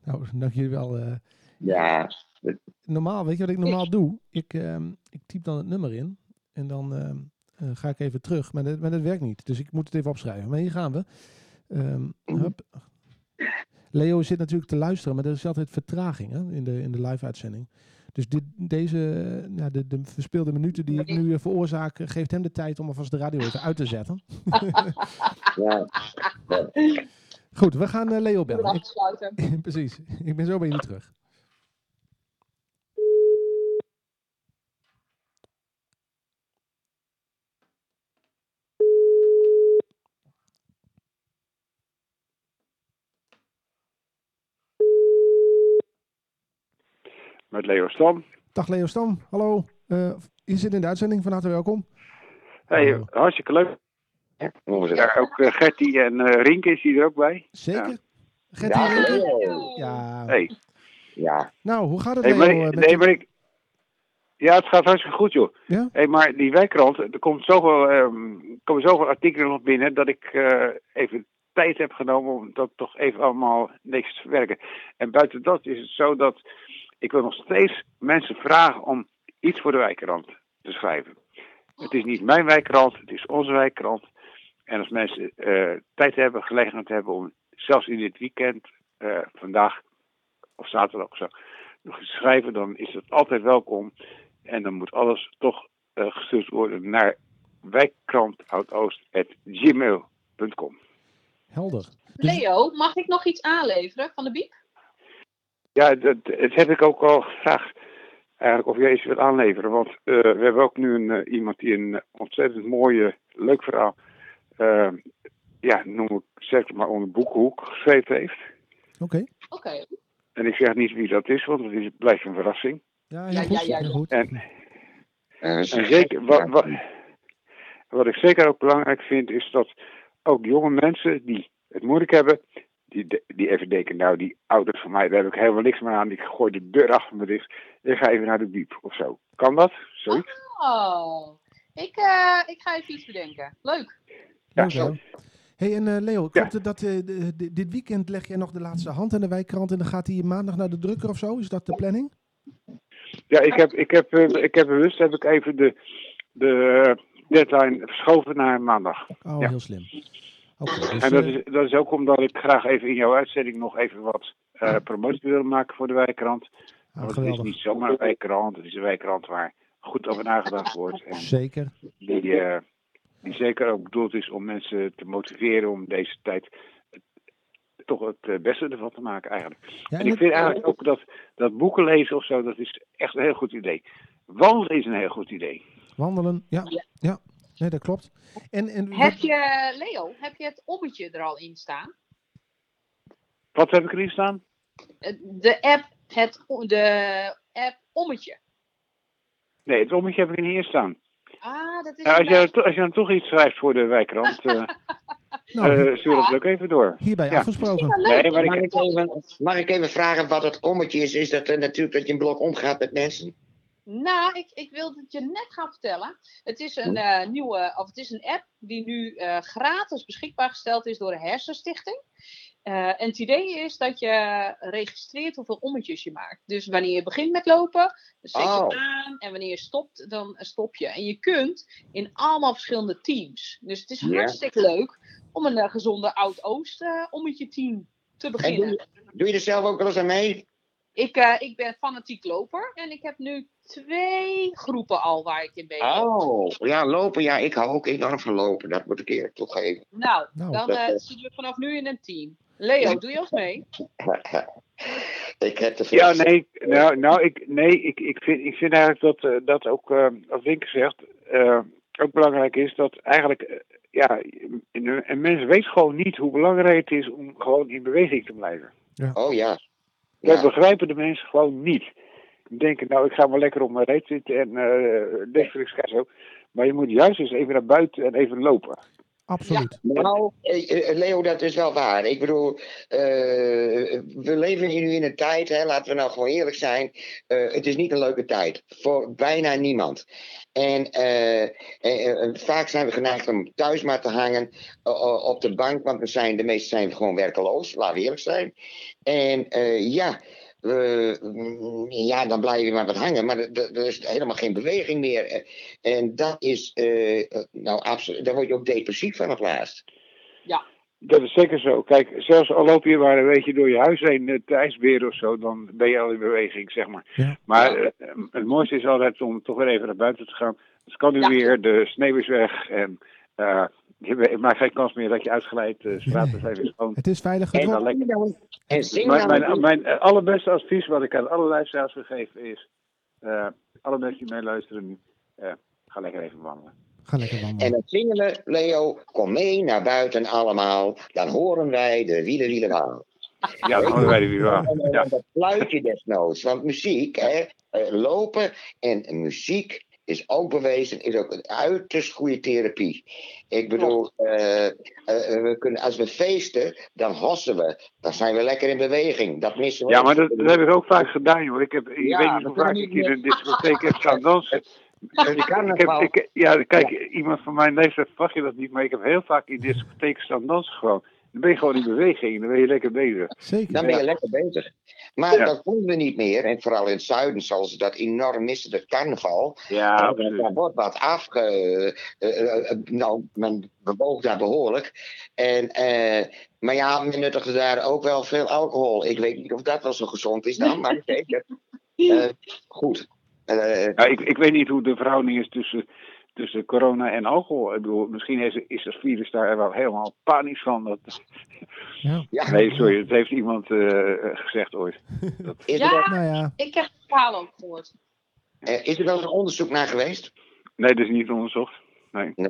nou, dank jullie wel. eh. Ja, normaal, weet je wat ik normaal doe? Ik, ehm, ik typ dan het nummer in. En dan, ehm, eh, ga ik even terug. Maar dat, maar dat werkt niet. Dus ik moet het even opschrijven. Maar hier gaan we. Ehm, hup. Leo zit natuurlijk te luisteren, maar er is altijd vertraging hè, in de, in de live-uitzending. Dus dit, deze, nou, de, de verspeelde minuten die ik nu eh, veroorzaak, eh, geeft hem de tijd om alvast de radio even uit te zetten. (laughs) Ja. Goed, we gaan eh, Leo Ik ben bellen. Ik- afgesluiten. precies. Ik ben zo bij jullie terug. Met Leo Stam. Dag Leo Stam, hallo. Eh, je zit in de uitzending, van harte welkom. Hey, Hallo. hartstikke leuk. Ja, ook eh, Gertie en eh Rienke is hier er ook bij. Zeker? Gertie Ja, Renke? Leo. Ja. Hey. Ja. Nou, hoe gaat het Hey, Leo? maar, met nee, maar ik... Ja, het gaat hartstikke goed, joh. Ja? Hey, maar die wijkrant, er komt zoveel, ehm, komen zoveel artikelen nog binnen dat ik eh, even tijd heb genomen om dat toch even allemaal niks te verwerken. En buiten dat is het zo dat ik wil nog steeds mensen vragen om iets voor de wijkrant te schrijven. Het is niet mijn wijkrant, het is onze wijkrant. En als mensen eh, tijd hebben, gelegenheid hebben om zelfs in dit weekend, eh, vandaag of zaterdag of zo, nog iets te schrijven, dan is het altijd welkom. En dan moet alles toch eh, gestuurd worden naar wijkkranthoutoost.gmail.com. Helder. Dus- Leo, mag ik nog iets aanleveren van de Biep? Ja, dat, dat heb ik ook al gevraagd. Eigenlijk of jij iets wilt aanleveren. Want eh, we hebben ook nu een, eh, iemand die een ontzettend mooie, leuk verhaal. eh, ja, noem ik zeg het maar onder boekhoek geschreven heeft. Oké. Oké. En ik zeg niet wie dat is, want het is, blijft een verrassing. Ja, Ja, heel goed. ja, ja, ja. goed. En, en zeker, wat, wat, wat ik zeker ook belangrijk vind, is dat ook jonge mensen die het moeilijk hebben, die, die even denken, nou die ouders van mij, daar heb ik helemaal niks meer aan, ik gooi de deur achter me dicht, ik ga even naar de biep of zo. Kan dat? Zoiets? Oh. Ik, eh, ik ga even iets bedenken. Leuk. Ja, zo. Hey, en eh, Leo, Ja. klopt het dat eh, de- de- dit weekend leg jij nog de laatste hand aan de wijkkrant en dan gaat hij maandag naar de drukker of zo? Is dat de planning? Ja, ik heb, ik heb, ik heb bewust heb ik even de, de deadline verschoven naar maandag. Oh, Ja. heel slim. Oké, dus, En dat eh, is, dat is ook omdat ik graag even in jouw uitzending nog even wat eh, promotie wil maken voor de wijkkrant. ah, Want het is niet zomaar een wijkkrant, het is een wijkkrant waar goed over nagedacht wordt. En Zeker. die, eh, die zeker ook bedoeld is om mensen te motiveren om deze tijd eh, toch het eh, beste ervan te maken eigenlijk. Ja, En en ik het- vind eigenlijk ook dat, dat boeken lezen of zo, dat is echt een heel goed idee. Wandelen is een heel goed idee. wandelen, ja. Ja. Ja, nee, dat klopt. En, en Heb wat- je, Leo, heb je het ommetje er al in staan? Wat heb ik erin staan? Eh, De app, het, de app ommetje. Nee, het ommetje heb ik er niet in staan. Ah, dat is Ja, als, je, als je dan toch iets schrijft voor de wijkrand, (laughs) eh nou, eh, stuur dat ook even door. hierbij ja. afgesproken. Ja, leuk. Nee, maar Mag ik, even, mag ik even vragen wat het ommetje is? Is dat eh, natuurlijk dat je een blok omgaat met mensen? Nou, ik, ik wilde het je net gaan vertellen. Het is een eh, nieuwe, of het is een app die nu eh, gratis beschikbaar gesteld is door de Hersenstichting. Eh, en het idee is dat je registreert hoeveel ommetjes je maakt. Dus wanneer je begint met lopen, dan zet je Oh. het aan. En wanneer je stopt, dan stop je. En je kunt in allemaal verschillende teams. Dus het is hartstikke leuk om een gezonde Oud-Oost ommetje team te En beginnen. doe, doe je er zelf ook wel eens aan mee? Ik, eh, ik ben fanatiek loper en ik heb nu twee groepen al waar ik in ben. Oh, ja, lopen. Ja, ik hou ook enorm van lopen. Dat moet ik eerlijk toegeven. Nou, Nou. dan eh zitten we vanaf nu in een team. Leo, doe je ons mee? (laughs) ik heb te veel. ja, nee, nou, nou ik, nee ik, ik, vind, ik vind eigenlijk dat, eh, dat ook, eh wat Winke zegt, eh, ook belangrijk is dat eigenlijk, ja, een, een mens weet gewoon niet hoe belangrijk het is om gewoon in beweging te blijven. Oh ja. Dat begrijpen de mensen gewoon niet. Die denken, nou, ik ga maar lekker op mijn reet zitten en uh, Netflix zo. Maar je moet juist eens even naar buiten en even lopen. Absoluut. Nou, eh, eh, Leo, dat is wel waar. Ik bedoel, eh, we leven nu in een tijd, hè, laten we nou gewoon eerlijk zijn. het is niet een leuke tijd. Voor bijna niemand. En vaak zijn we geneigd om thuis maar te hangen op de bank, want we zijn, de meesten zijn gewoon werkeloos, laten we eerlijk zijn. En ja, eh, mm, ja, dan blijf je maar wat hangen. Maar er, is helemaal geen beweging meer. En dat is, eh, eh, nou absoluut, daar word je ook depressief van het laatst. Dat is zeker zo. Kijk, zelfs al loop je maar een beetje door je huis heen, het ijsbeer of zo, dan ben je al in beweging, zeg maar. Ja. Maar het mooiste is altijd om toch weer even naar buiten te gaan. Het kan nu Ja. weer, de sneeuw is weg en eh, je maakt geen kans meer dat je uitglijdt. De straten Nee. zijn weer schoon. Het is veilig En, dan- en zing Mijn, dan mijn, mijn eh, allerbeste advies wat ik aan alle luisteraars wil geven is, eh, alle mensen die meeluisteren nu, eh, ga lekker even wandelen. Ga lekker En wandelen. dan zingen we, Leo, kom mee naar buiten allemaal. Dan horen wij de wielen wielen gaan. Ja, dan horen wij er weer aan. En dan Ja. dat fluitje desnoods. Want muziek, hè, eh, lopen en muziek is ook bewezen, is ook een uiterst goede therapie. Ik bedoel, eh, eh, we kunnen, als we feesten, dan hossen we. Dan zijn we lekker in beweging. Dat missen we. Ja, maar dat, dat heb ik ook vaak gedaan, joh. Ik, heb, ik Ja, weet niet hoe vaak ik in een discotheek heb staan dansen. (laughs) Ik, ik heb, ik, ja, kijk, iemand van mijn leeftijd verwacht je dat niet, maar ik heb heel vaak in discotheken staan dansen gewoon. Dan ben je gewoon in beweging, dan ben je lekker bezig. Zeker. Dan ben je lekker bezig. Maar Ja. dat vonden we niet meer. En vooral in het zuiden zal ze dat enorm missen, het carnaval. Ja, daar wordt wat afge... eh, nou, men bewoog daar behoorlijk. En, eh, maar ja, men nuttigde daar ook wel veel alcohol. Ik weet niet of dat wel zo gezond is dan, maar zeker. (laughs) Eh, goed. Eh, Ja, ik, ik weet niet hoe de verhouding is tussen, tussen corona en alcohol. Ik bedoel, misschien is, is het virus daar wel helemaal panisch van. Dat, Ja. ja, nee, sorry, dat heeft iemand eh, gezegd ooit. (laughs) is, er Ja. Nou ja, Ik heb het verhaal ook gehoord. eh, is er wel een onderzoek naar geweest? Nee, dat is niet onderzocht. Nee, ja.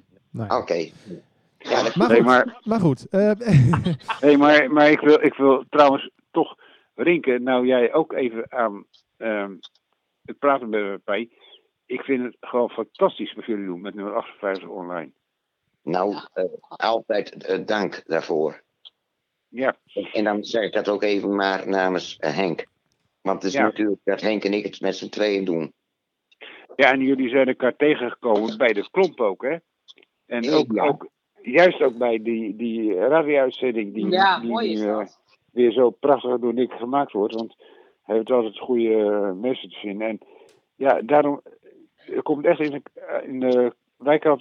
Oké. Ja, dat Maar nee goed, maar, maar goed. eh, (laughs) nee, maar, maar ik, wil, ik wil trouwens toch, Rinke, nou jij ook even aan ehm, het praten me bij. Ik vind het gewoon fantastisch wat jullie doen met nummer 58 online. Nou, eh, altijd eh, dank daarvoor. Ja, En dan zeg ik dat ook even maar namens eh, Henk. Want het is Ja. natuurlijk dat Henk en ik het met z'n tweeën doen. Ja, en jullie zijn elkaar tegengekomen bij de klomp ook, hè? En ook, Ja. ook juist ook bij die, die radio-uitzending die, Ja, die mooi is nu, dat. weer zo prachtig door Nick gemaakt wordt. Want hij heeft altijd goede uh, messages in. En ja, daarom er komt echt in de, in de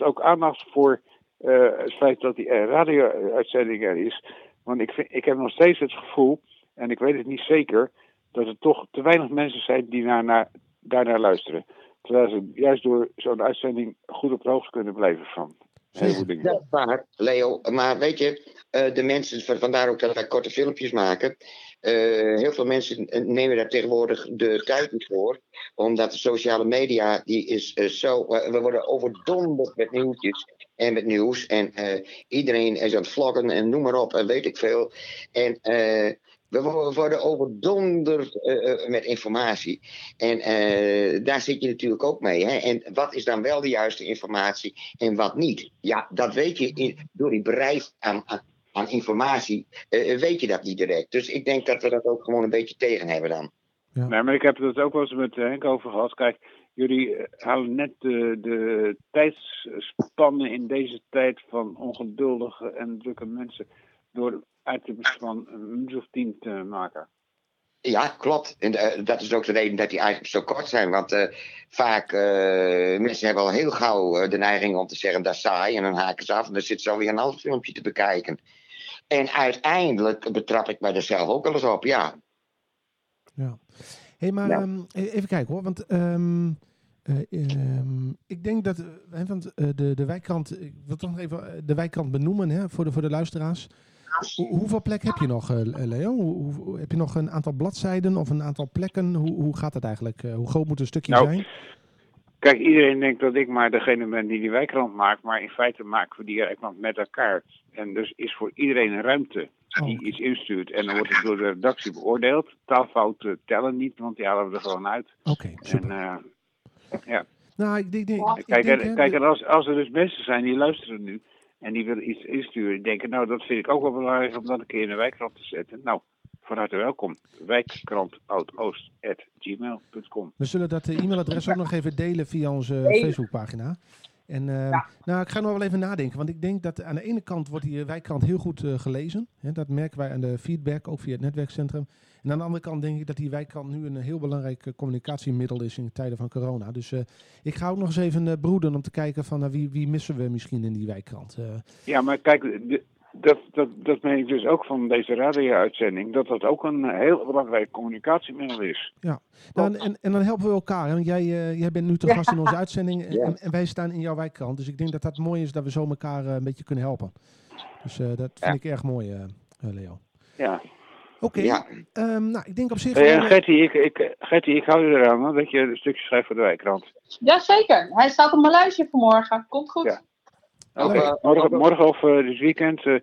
ook aandacht voor eh, het feit dat die eh, radio-uitzending er is. Want ik, vind, ik heb nog steeds het gevoel, en ik weet het niet zeker, dat er toch te weinig mensen zijn die naar, naar, daarnaar luisteren. Terwijl ze juist door zo'n uitzending goed op de hoogte kunnen blijven van. Heleboel dingen. Dat waar, Leo. Maar weet je, eh, de mensen, van- vandaar ook dat wij korte filmpjes maken. eh, heel veel mensen eh, nemen daar tegenwoordig de tijd niet voor. Omdat de sociale media, die is zo... we worden overdonderd met nieuwtjes en met nieuws. En iedereen is aan het vloggen en noem maar op en weet ik veel. En... we wo- worden overdonderd eh, eh, met informatie. En eh, daar zit je natuurlijk ook mee. Hè? En wat is dan wel de juiste informatie en wat niet? Ja, dat weet je in, door die bereik aan, aan, informatie, eh, weet je dat niet direct. Dus ik denk dat we dat ook gewoon een beetje tegen hebben dan. Nee, maar ik heb het ook wel eens met Henk over gehad. Kijk, jullie halen net de, de tijdsspannen in deze tijd van ongeduldige en drukke mensen door items van een minuut of tien te maken. Ja, klopt. En eh, dat is ook de reden dat die eigenlijk zo kort zijn. Want eh, vaak, eh, mensen hebben al heel gauw de neiging om te zeggen dat is saai. En dan haken ze af en dan zit zo weer een ander filmpje te bekijken. En uiteindelijk betrap ik mij er zelf ook wel eens op, ja. Ja. hey, maar Ja. ehm, e- even kijken hoor. Want ehm, eh, ehm, ik denk dat. hè, want eh, de, de wijkkrant. Ik wil toch nog even de wijkkrant benoemen hè, voor, de, voor de luisteraars. Hoe- hoeveel plek heb je nog, eh, Leo? Hoe, hoe- heb je nog een aantal bladzijden of een aantal plekken? Hoe, hoe gaat het eigenlijk? Eh, hoe groot moet een stukje Nou, zijn? Kijk, iedereen denkt dat ik maar degene ben die die wijkrand maakt, maar in feite maken we die wijkrand met elkaar. En dus is voor iedereen een ruimte die Oh. iets instuurt. En dan wordt het door de redactie beoordeeld. Taalfouten tellen niet, want die halen we er gewoon uit. Oké, super. En, eh, nou, ik denk. ik Kijk, denk, en als, als er dus mensen zijn die luisteren nu en die willen iets insturen, die denken, nou, dat vind ik ook wel belangrijk om dat een keer in de wijkrant te zetten. Nou, van harte welkom. Wijkkrantoudoostgmail.com. We zullen dat eh, e-mailadres ook nog even delen via onze. Facebookpagina. En eh, Ja. nou, ik ga nog wel even nadenken, want ik denk dat aan de ene kant wordt die wijkkrant heel goed eh, gelezen. Hè, dat merken wij aan de feedback, ook via het netwerkcentrum. En aan de andere kant denk ik dat die wijkkrant nu een heel belangrijk eh, communicatiemiddel is in tijden van corona. Dus eh, ik ga ook nog eens even broeden om te kijken van wie, wie missen we misschien in die wijkkrant. Ja, maar kijk, de- dat, dat, dat meen ik dus ook van deze radio-uitzending, dat dat ook een heel belangrijk communicatiemiddel is. nou, en, en, en dan helpen we elkaar. hè, Want jij, eh, jij bent nu te gast in onze (laughs) uitzending en, Ja. en, en wij staan in jouw wijkkrant. Dus ik denk dat dat mooi is dat we zo elkaar eh, een beetje kunnen helpen. Dus eh, dat vind Ja. ik erg mooi, Leo. Ja. Oké, Ja, ehm, nou ik denk op zich... Hey, eh, Gertie, ik, ik, Gertie, ik hou je eraan dat je een stukje schrijft voor de wijkrant. Jazeker, hij staat op mijn lijstje vanmorgen. Komt goed. Morgen, of eh, dit weekend. eh,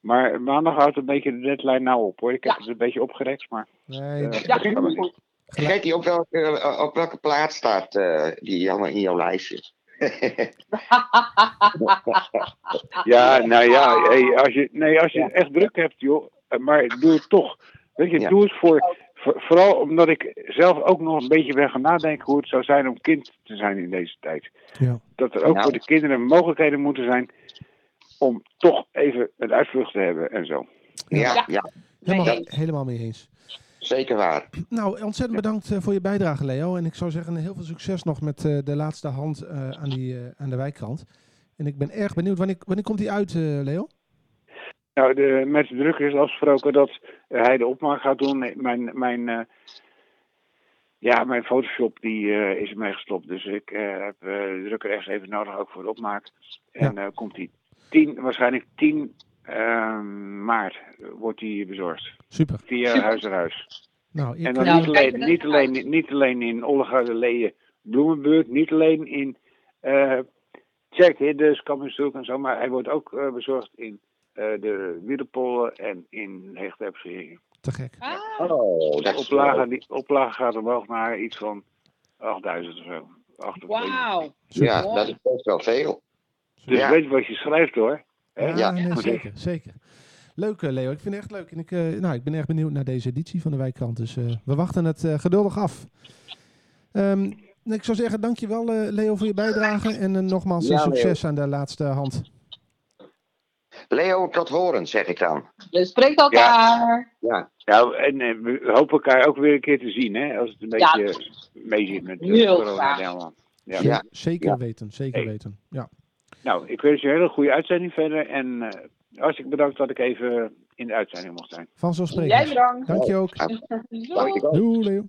maar maandag houdt een beetje de deadline nou op hoor. Ik heb Ja. het een beetje opgerekt, maar... nee, eh, Ja, goed. Gertie, op welke, op welke plaats staat eh, die jammer in jouw lijstje? (laughs) Ja, nou ja, hey, als je, nee, als je het echt druk hebt, joh, maar doe het toch. Weet je, Ja. doe het voor, voor- vooral omdat ik zelf ook nog een beetje ben gaan nadenken hoe het zou zijn om kind te zijn in deze tijd. ja. Dat er ook Nou. voor de kinderen mogelijkheden moeten zijn om toch even een uitvlucht te hebben en zo. Ja, Ja. ja. Helemaal, helemaal mee eens. zeker waar. Nou, ontzettend bedankt eh, voor je bijdrage, Leo. En ik zou zeggen, heel veel succes nog met eh, de laatste hand eh, aan, die, eh, aan de wijkkrant. En ik ben erg benieuwd, wanneer, wanneer komt die uit, eh, Leo? Nou, de, met de drukker is afgesproken dat hij de opmaak gaat doen. Nee, Mijn, mijn, eh, ja, mijn Photoshop die, eh, is ermee gestopt. Dus ik eh, heb de drukker echt even nodig ook voor de opmaak. En eh, komt die 10, waarschijnlijk 10 ehm, maart wordt die bezorgd. Super. Via Super. huis naar huis. Nou, ik, En dan Nou, niet, alleen, er niet, alleen, uit. niet alleen in Ollegaarde Bloemenburg, niet alleen in uh, Check Hiddes, Kammershoek en zo, maar hij wordt ook eh, bezorgd in de Wiedepollen en in Heegterpseringen. te gek. Ah, Oh, dat De oplage, die, oplage gaat omhoog naar iets van 8000 of zo. 8 of 9. Wauw. Ja, Mooi. dat is best wel veel. Dus Ja. weet je wat je schrijft hoor. Hè? Ja, Ja. nee, zeker, zeker. Leuk, eh, Leo. Ik vind het echt leuk. En ik, eh, nou, ik ben erg benieuwd naar deze editie van de Wijkkrant. Dus eh, we wachten het eh, geduldig af. Ehm, ik zou zeggen, dankjewel eh Leo voor je bijdrage. En eh, nogmaals eh, Ja, Leo. succes aan de laatste hand. Leo, tot horen, zeg ik dan. Je spreekt elkaar. Ja, Nou, en eh, we hopen elkaar ook weer een keer te zien, hè? Als het een Ja. beetje mee zit met eh, Heel corona. Ja. Ja. Zeker Ja. weten, zeker Hey. weten. Ja. Nou, ik wens je een hele goede uitzending verder. En eh hartstikke bedankt dat ik even in de uitzending mocht zijn. Van zo Jij spreken. bedankt. Dank je ook. Doei, Leo.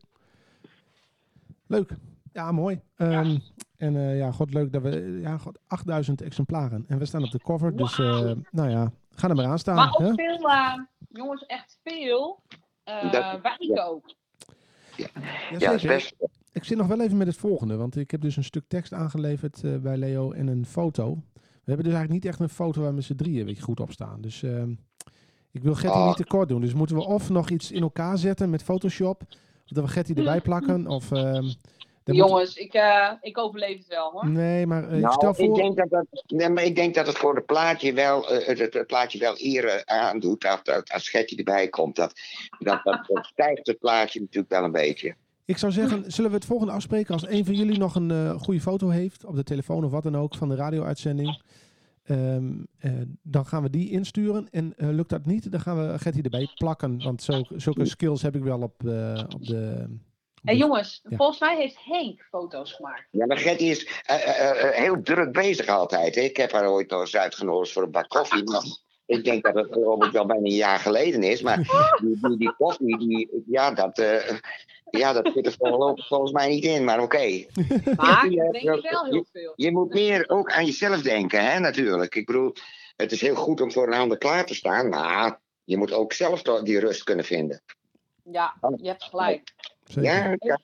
Leuk. Ja, mooi. Ehm, En eh, ja, god leuk dat we... Ja, god, 8000 exemplaren. En we staan op de cover. Dus eh, nou ja, ga er maar aan staan. Maar ook hè? veel, eh, jongens, echt veel eh Dat- wijken ook. Ja, Ja, dat is zeker. best. Ik zit nog wel even met het volgende, want ik heb dus een stuk tekst aangeleverd eh, bij Leo en een foto. We hebben dus eigenlijk niet echt een foto waar met z'n drieën weet je, goed op staan. Dus ehm, ik wil Getty Oh. niet tekort doen. Dus moeten we of nog iets in elkaar zetten met Photoshop, of dat we Getty erbij (laughs) plakken, of... ehm, dan moet- Jongens, ik, eh, ik overleef het wel hoor. Nee, maar ik Nou, stel ik voor... denk dat, dat, nee, maar ik denk dat het voor het plaatje wel, eh, het, het, plaatje wel eer aandoet. Dat, dat, als Gertje erbij komt, dat, dat, dat, dat stijgt het plaatje natuurlijk wel een beetje. Ik zou zeggen, zullen we het volgende afspreken als een van jullie nog een eh, goede foto heeft, op de telefoon of wat dan ook, van de radio-uitzending. Ehm, eh, dan gaan we die insturen. En eh, lukt dat niet, dan gaan we Getty erbij plakken. Want zo, zulke skills heb ik wel op, eh, op de... de- jongens, Ja. volgens mij heeft Henk foto's gemaakt. Ja, maar Gertje is eh, eh, eh, heel druk bezig altijd. Hè. Ik heb haar ooit nog eens uitgenodigd voor een bak koffie. Maar ik denk dat het ik wel bijna een jaar geleden is. Maar (laughs) die, die, die koffie, die, ja, dat, eh, ja, dat zit er volgens mij niet in. Maar oké. Maar Ja, ik denk je wel heel veel. Je moet meer ook aan jezelf denken, hè, natuurlijk. Ik bedoel, het is heel goed om voor een ander klaar te staan. Maar je moet ook zelf die rust kunnen vinden. Ja, je hebt gelijk. Zeker. Ja, ja.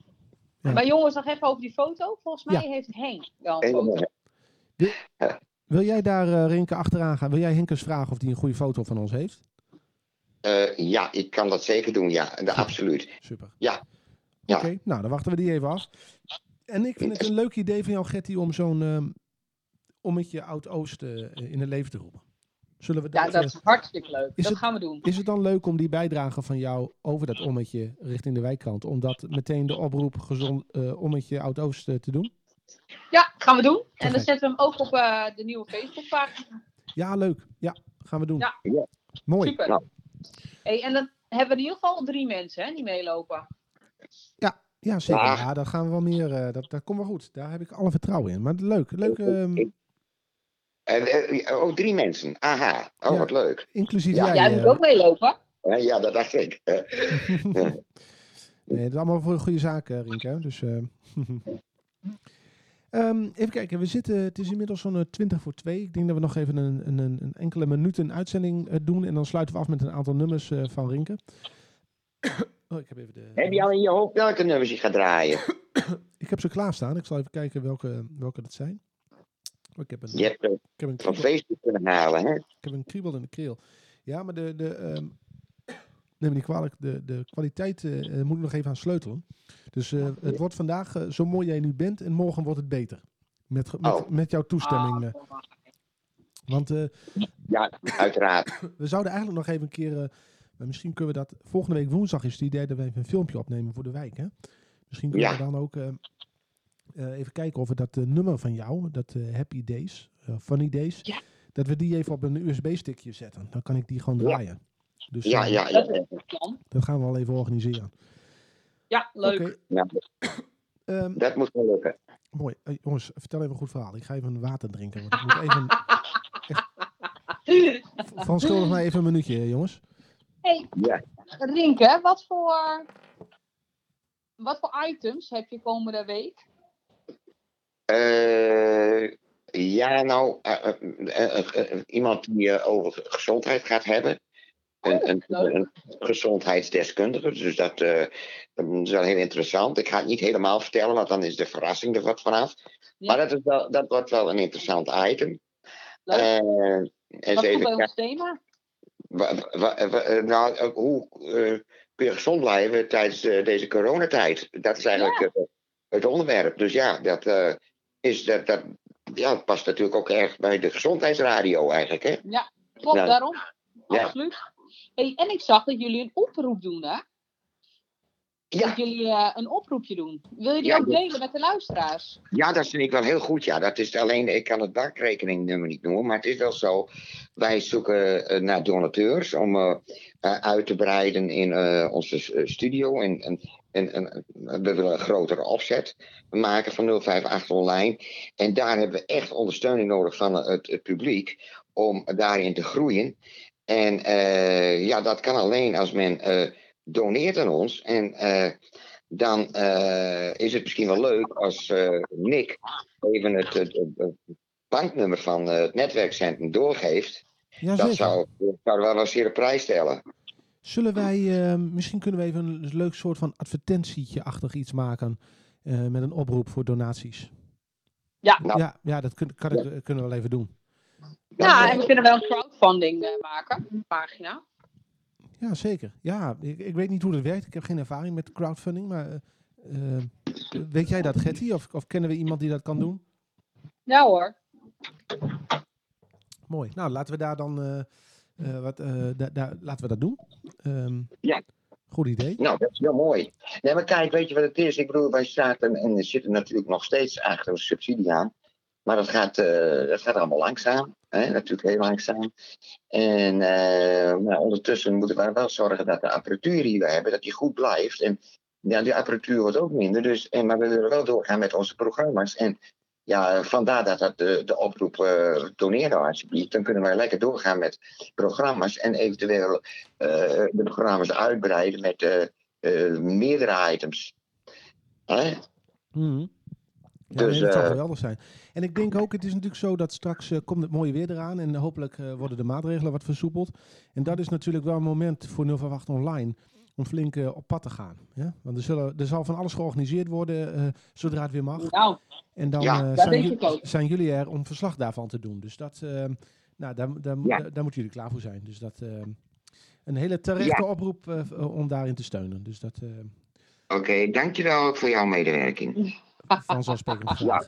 Ja. Maar jongens, nog even over die foto. Volgens mij Ja. heeft Henk wel een foto. Wil jij daar, eh Rinke, achteraan gaan? Wil jij Henk eens vragen of hij een goede foto van ons heeft? Eh, ja, ik kan dat zeker doen, ja, de, absoluut. Super. Ja. Ja. Oké, nou dan wachten we die even af. En ik vind het een leuk idee van jou, Getty, om zo'n ehm ommetje Oud-Oost eh, in het leven te roepen. Zullen we Ja, dat... is hartstikke leuk. is dat het- gaan we doen. is het dan leuk om die bijdrage van jou over dat ommetje richting de wijkkant, om dat meteen de oproep gezond eh, ommetje Oud-Oost eh, te doen? Ja, gaan we doen. En dan zetten we hem ook op eh, de nieuwe Facebookpagina. Ja, leuk. Ja, gaan we doen. Ja. Ja. Mooi. Super. Nou. Hey, en dan hebben we in ieder geval drie mensen hè, die meelopen. Ja, zeker. Ja. Ja, dat gaan we wel meer. eh, dat, dat komt wel goed. Daar heb ik alle vertrouwen in. Maar leuk. leuk ehm, Eh, eh, oh, drie mensen. Aha. Oh, Ja. wat leuk. inclusief Ja, jij. Jij eh, moet ook meelopen. Ja, ja, dat dacht ik. Eh, (laughs) nee, dat is allemaal voor een goede zaak, eh, Rinke. Dus, eh, (laughs) Ehm, even kijken, we zitten, het is inmiddels zo'n eh, 20 voor 2. Ik denk dat we nog even een, een, een, een enkele minuten uitzending eh, doen. En dan sluiten we af met een aantal nummers eh, van Rinke. (coughs) oh, ik heb even de. heb je al in je hoofd welke nummers je gaat draaien? (coughs) Ik heb ze klaarstaan. Ik zal even kijken welke, welke dat zijn. Oh, ik heb een, Je hebt ik heb een van Facebook kunnen halen, hè? Ik heb een kriebel in de keel. Ja, maar de, de, ehm, neem me niet kwalijk, de, de kwaliteit eh, moet ik nog even aan sleutelen. Dus eh, het wordt vandaag zo mooi jij nu bent en morgen wordt het beter. Met, met, Oh. met jouw toestemming. Want Ja, uiteraard. (coughs) we zouden eigenlijk nog even een keer, misschien kunnen we dat, volgende week woensdag is het idee dat we even een filmpje opnemen voor de wijk. Hè? Misschien kunnen Ja. we dan ook even kijken of we dat eh, nummer van jou, dat eh, Happy Days, eh, Funny Days, Ja. dat we die even op een USB-stickje zetten. Dan kan ik die gewoon Ja. draaien. Dus Ja, eh, ja, Dat ja. is het plan. dat gaan we al even organiseren. Ja, leuk. Oké, Ja, ehm, dat moet wel lukken. mooi. Eh, jongens, vertel even een goed verhaal. Ik ga even water drinken. Want ik moet even, Frans, schuldig mij even een minuutje, jongens. hey, Ja. Rinke, wat voor, wat voor items heb je komende week? Eh, ja, nou, eh, eh, iemand die over gezondheid gaat hebben. Een, een, een gezondheidsdeskundige. Dus dat, dat is wel heel interessant. Ik ga het niet helemaal vertellen, want dan is de verrassing er wat vanaf. Ja. Maar dat, is wel, dat wordt wel een interessant item. Leuk. Wat even kijken. ons thema? Nou, hoe kun je gezond blijven tijdens deze coronatijd? Dat is eigenlijk het onderwerp. Dus ja, dat, is, dat, dat ja, past natuurlijk ook erg bij de gezondheidsradio eigenlijk. Hè? Klopt, Ja. daarom. Ja. Absoluut. Hey, en ik zag dat jullie een oproep doen, hè? Ja, Dat jullie eh, een oproepje doen. Wil je die Ja, ook ja. delen met de luisteraars? ja, dat vind ik wel heel goed. Ja. Dat is alleen, ik kan het bankrekeningnummer niet noemen, maar het is wel zo. Wij zoeken eh, naar donateurs om eh, uit te breiden in onze studio. En, en, we willen een grotere opzet maken van 058 online. En daar hebben we echt ondersteuning nodig van het, het publiek om daarin te groeien. En eh, ja, dat kan alleen als men eh, doneert aan ons. En eh, dan eh, is het misschien wel leuk als eh, Nick even het, het, banknummer van eh, het netwerkcentrum doorgeeft. Dat zou, dat zou wel een zeer prijs stellen. Zullen wij, eh, misschien kunnen we even een leuk soort van advertentietje-achtig iets maken eh, met een oproep voor donaties. Ja. Nou. ja, ja, dat kun- kan ik, eh, kunnen we wel even doen. Ja, en we kunnen wel een crowdfunding eh, maken, een pagina. Ja, zeker. Ja, ik, ik weet niet hoe dat werkt. Ik heb geen ervaring met crowdfunding, maar weet jij dat, Getty? Of, of kennen we iemand die dat kan doen? Ja hoor. Mooi. Nou, laten we daar dan, wat, eh, da- daar- laten we dat doen. Ehm, Ja. Goed idee. Nou, dat is heel mooi. Nee, maar kijk, weet je wat het is? Ik bedoel, wij zaten en zitten natuurlijk nog steeds achter een subsidie aan. Maar dat gaat, eh, dat gaat allemaal langzaam. Hè? Natuurlijk heel langzaam. En eh, maar ondertussen moeten we wel zorgen dat de apparatuur die we hebben, dat die goed blijft. En ja, die apparatuur wordt ook minder. Dus, en, maar we willen wel doorgaan met onze programma's. En ja, vandaar dat, dat de, de oproep eh doneer nou alsjeblieft. Dan kunnen wij lekker doorgaan met programma's. En eventueel eh, de programma's uitbreiden met eh, eh, meerdere items. Hè? Mhm. Ja, Dus, nee, dat zou eh, geweldig zijn. En ik denk ook, het is natuurlijk zo dat straks eh, komt het mooie weer eraan en hopelijk eh, worden de maatregelen wat versoepeld. En dat is natuurlijk wel een moment voor 058 online om flink eh, op pad te gaan. Ja? Want er, zullen, er zal van alles georganiseerd worden eh, zodra het weer mag. Nou, En dan Ja, eh, zijn, zijn jullie er om verslag daarvan te doen. Dus dat, eh, nou, daar, daar, Ja. daar, daar moeten jullie klaar voor zijn. Dus dat eh, een hele terechte oproep eh, om daarin te steunen. Dus dat eh Oké, dankjewel ook voor jouw medewerking. vanzelfsprekend graag.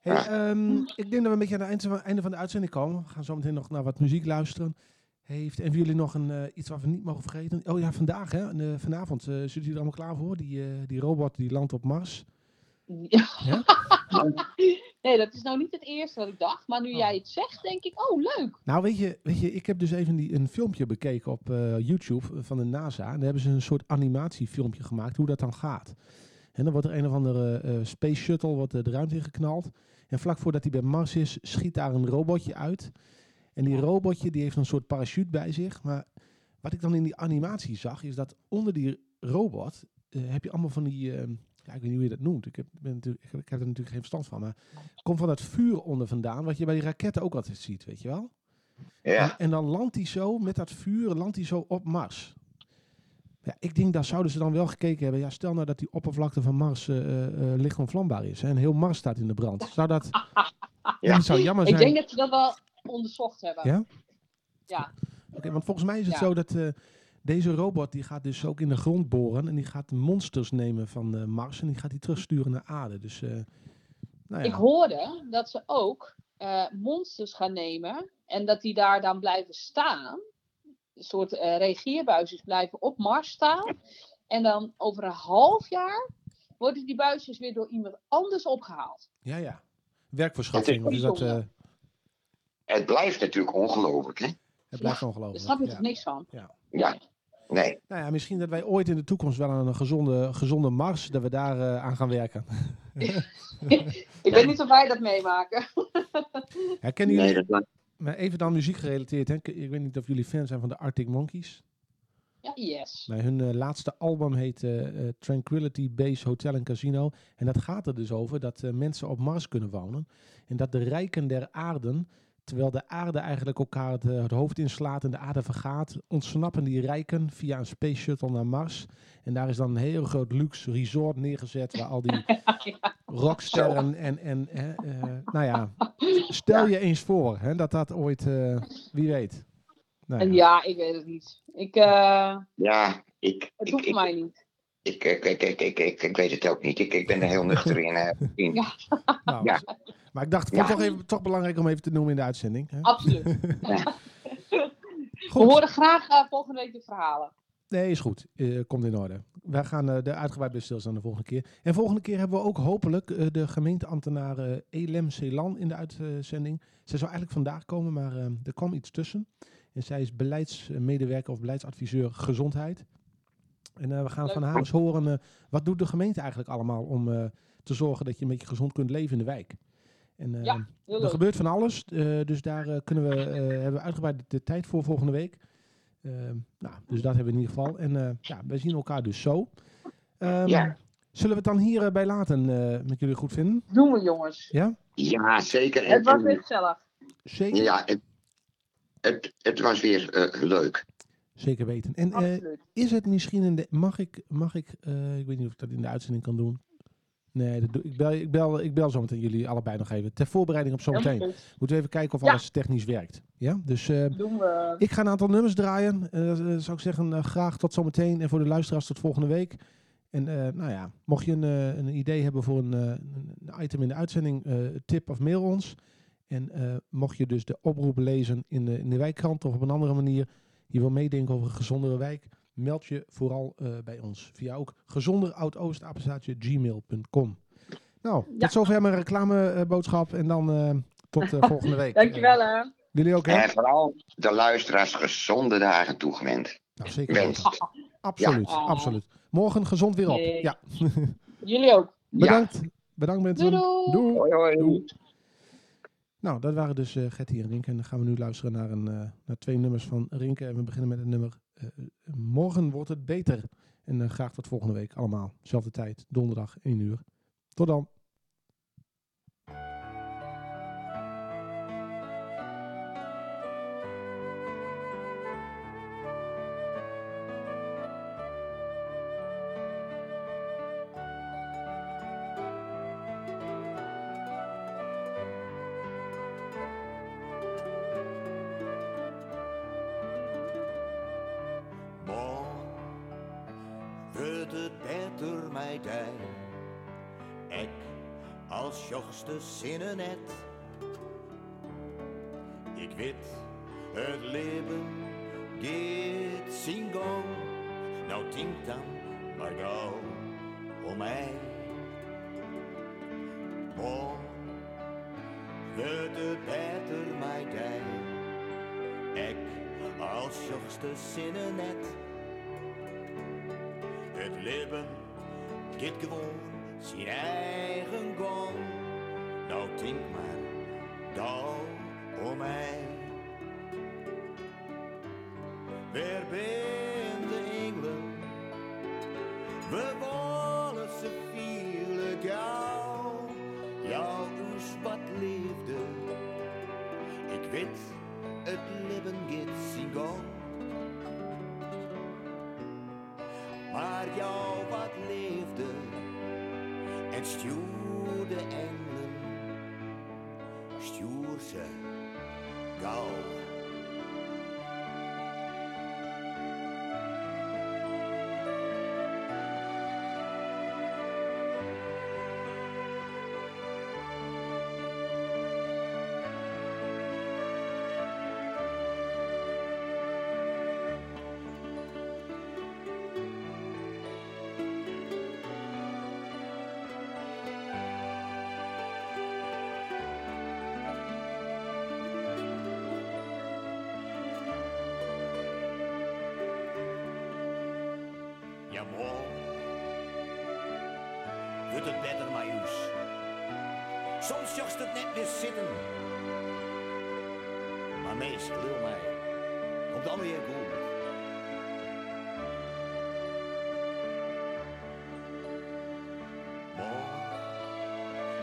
Hey, ehm, ik denk dat we een beetje aan het einde van, einde van de uitzending komen. We gaan zo meteen nog naar wat muziek luisteren. Heeft van jullie nog een, eh, iets wat we niet mogen vergeten? Oh ja, vandaag, hè? En, vanavond. eh zitten jullie er allemaal klaar voor? Die, eh, die robot die landt op Mars. Ja. Ja? (laughs) nee, dat is nou niet het eerste wat ik dacht. Maar nu Oh. jij het zegt, denk ik, oh leuk. Nou, weet je, weet je, ik heb dus even die, een filmpje bekeken op YouTube van de NASA. En daar hebben ze een soort animatiefilmpje gemaakt hoe dat dan gaat. En dan wordt er een of andere space shuttle wordt, de ruimte in geknald. En vlak voordat hij bij Mars is, schiet daar een robotje uit. En die robotje die heeft een soort parachute bij zich. Maar wat ik dan in die animatie zag, is dat onder die robot eh, heb je allemaal van die... eh, ja, ik weet niet hoe je dat noemt. Ik heb, ben natuurlijk, ik, heb- ik heb er natuurlijk geen verstand van. Maar komt van dat vuur onder vandaan, wat je bij die raketten ook altijd ziet, weet je wel? Ja. En, en dan landt hij zo, met dat vuur, landt hij zo op Mars. Ja, ik denk, daar zouden ze dan wel gekeken hebben. Ja, stel nou dat die oppervlakte van Mars eh eh, eh, licht onvlambaar is. Hè, en heel Mars staat in de brand. Zou dat... (laughs) ja. dat zou jammer Ik zijn. denk dat ze dat wel onderzocht hebben. Ja? Ja. Oké, want volgens mij is het Ja. zo dat eh, deze robot die gaat dus ook in de grond boren. En die gaat monsters nemen van eh, Mars. En die gaat die terugsturen naar aarde. Dus, eh, nou ja. Ik hoorde dat ze ook eh, monsters gaan nemen en dat die daar dan blijven staan. Een soort eh reageerbuisjes blijven op Mars staan. En dan over een half jaar worden die buisjes weer door iemand anders opgehaald. Ja, ja. Werkverschaffing. Of is dat, eh, Het blijft natuurlijk ongelooflijk, hè? het blijft Daar ongelooflijk. snap je ja. toch niks van? Ja. Nee. Nou ja, misschien dat wij ooit in de toekomst wel aan een gezonde, gezonde Mars, dat we daar eh, aan gaan werken. (laughs) Ik weet niet of wij dat meemaken. (laughs) Herkennen jullie, nee dat maar even dan muziek gerelateerd, hè? ik weet niet of jullie fan zijn van de Arctic Monkeys. Ja, yes. Maar hun eh, laatste album heet eh, Tranquility Base Hotel en Casino. En dat gaat er dus over dat eh, mensen op Mars kunnen wonen. En dat de rijken der aarden, terwijl de aarde eigenlijk elkaar het, het hoofd inslaat en de aarde vergaat, ontsnappen die rijken via een space shuttle naar Mars. En daar is dan een heel groot luxe resort neergezet waar al die (laughs) rocksterren en, en hè, eh, nou ja, stel je eens voor hè, dat dat ooit, eh, wie weet. Nou En ja. ja, ik weet het niet. Ik, eh, Ja, ik, het hoeft ik, mij niet. Ik, ik, ik, ik, ik, ik, ik weet het ook niet. Ik, ik ben er heel nuchter in. eh, in. Ja. Nou, Ja. Maar ik dacht, ik vond Ja. het toch, even, toch belangrijk om even te noemen in de uitzending. Hè? Absoluut. (laughs) We Goed. horen graag eh, volgende week de verhalen. Nee, is goed. Eh, komt in orde. Wij gaan eh er uitgebreid bij stilstaan de volgende keer. En volgende keer hebben we ook hopelijk eh, de gemeenteambtenaar eh, Elem Celan in de uitzending. Zij zou eigenlijk vandaag komen, maar eh, er kwam iets tussen. En zij is beleidsmedewerker of beleidsadviseur gezondheid. En eh, we gaan Leuk. van haar eens horen, eh, wat doet de gemeente eigenlijk allemaal om eh, te zorgen dat je een beetje gezond kunt leven in de wijk. En, eh, Ja, er gebeurt van alles, eh, dus daar eh, kunnen we, eh, hebben we uitgebreid de tijd voor volgende week. Ehm, nou, dus dat hebben we in ieder geval. En eh, ja, wij zien elkaar dus zo. Ehm, Ja. Zullen we het dan hierbij laten, eh, met jullie goed vinden? Doen we, jongens. Ja? Ja, zeker. En- Het was weer gezellig. Zeker? Ja, het, het, het was weer eh, leuk. Zeker weten. En eh, is het misschien in de... Mag ik... Mag ik, eh, ik weet niet of ik dat in de uitzending kan doen. Nee, dat doe, ik, bel, ik, bel, ik bel zometeen jullie allebei nog even. Ter voorbereiding op zometeen. Moeten we even kijken of Ja. alles technisch werkt. Ja? Dus we. Ik ga een aantal nummers draaien. Zou ik zeggen, graag tot zometeen. En voor de luisteraars tot volgende week. En nou ja, mocht je een, een idee hebben voor een, een een item in de uitzending, tip of mail ons. En mocht je dus de oproep lezen in de, in de wijkkrant of op een andere manier, je wil meedenken over een gezondere wijk, meld je vooral eh, bij ons. Via ook gmail.com. Nou, Ja. tot zover mijn reclameboodschap. en dan eh, tot eh, (laughs) volgende week. Dankjewel, hè. jullie ook, hè? En vooral de luisteraars gezonde dagen toegewenst. Nou, zeker. Absoluut, Ja. absoluut. Morgen gezond weer op. Nee. Ja, (laughs) Jullie ook. bedankt. Bedankt mensen. Doei, doei. Doei. Hoi, hoi. Doei. Nou, dat waren dus eh Getty en Rinke. En dan gaan we nu luisteren naar, een, eh, naar twee nummers van Rinke. En we beginnen met het nummer eh, Morgen wordt het beter. En eh, graag tot volgende week allemaal. Zelfde tijd, donderdag 1 uur. Tot dan. Zinnen net. Ik weet, het leven zijn gang. Nou denk dan maar gauw om mij. wordt het beter mij dij. Ik als jochste zinnen net. Het leven gaat gewoon zijn eigen gang. Nou denk maar, Morgen wordt het beter, Majuus. Soms jocht het net weer zitten. Maar meestal, wil mij, komt dan weer goed.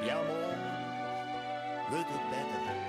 Ja, wordt het. Beter.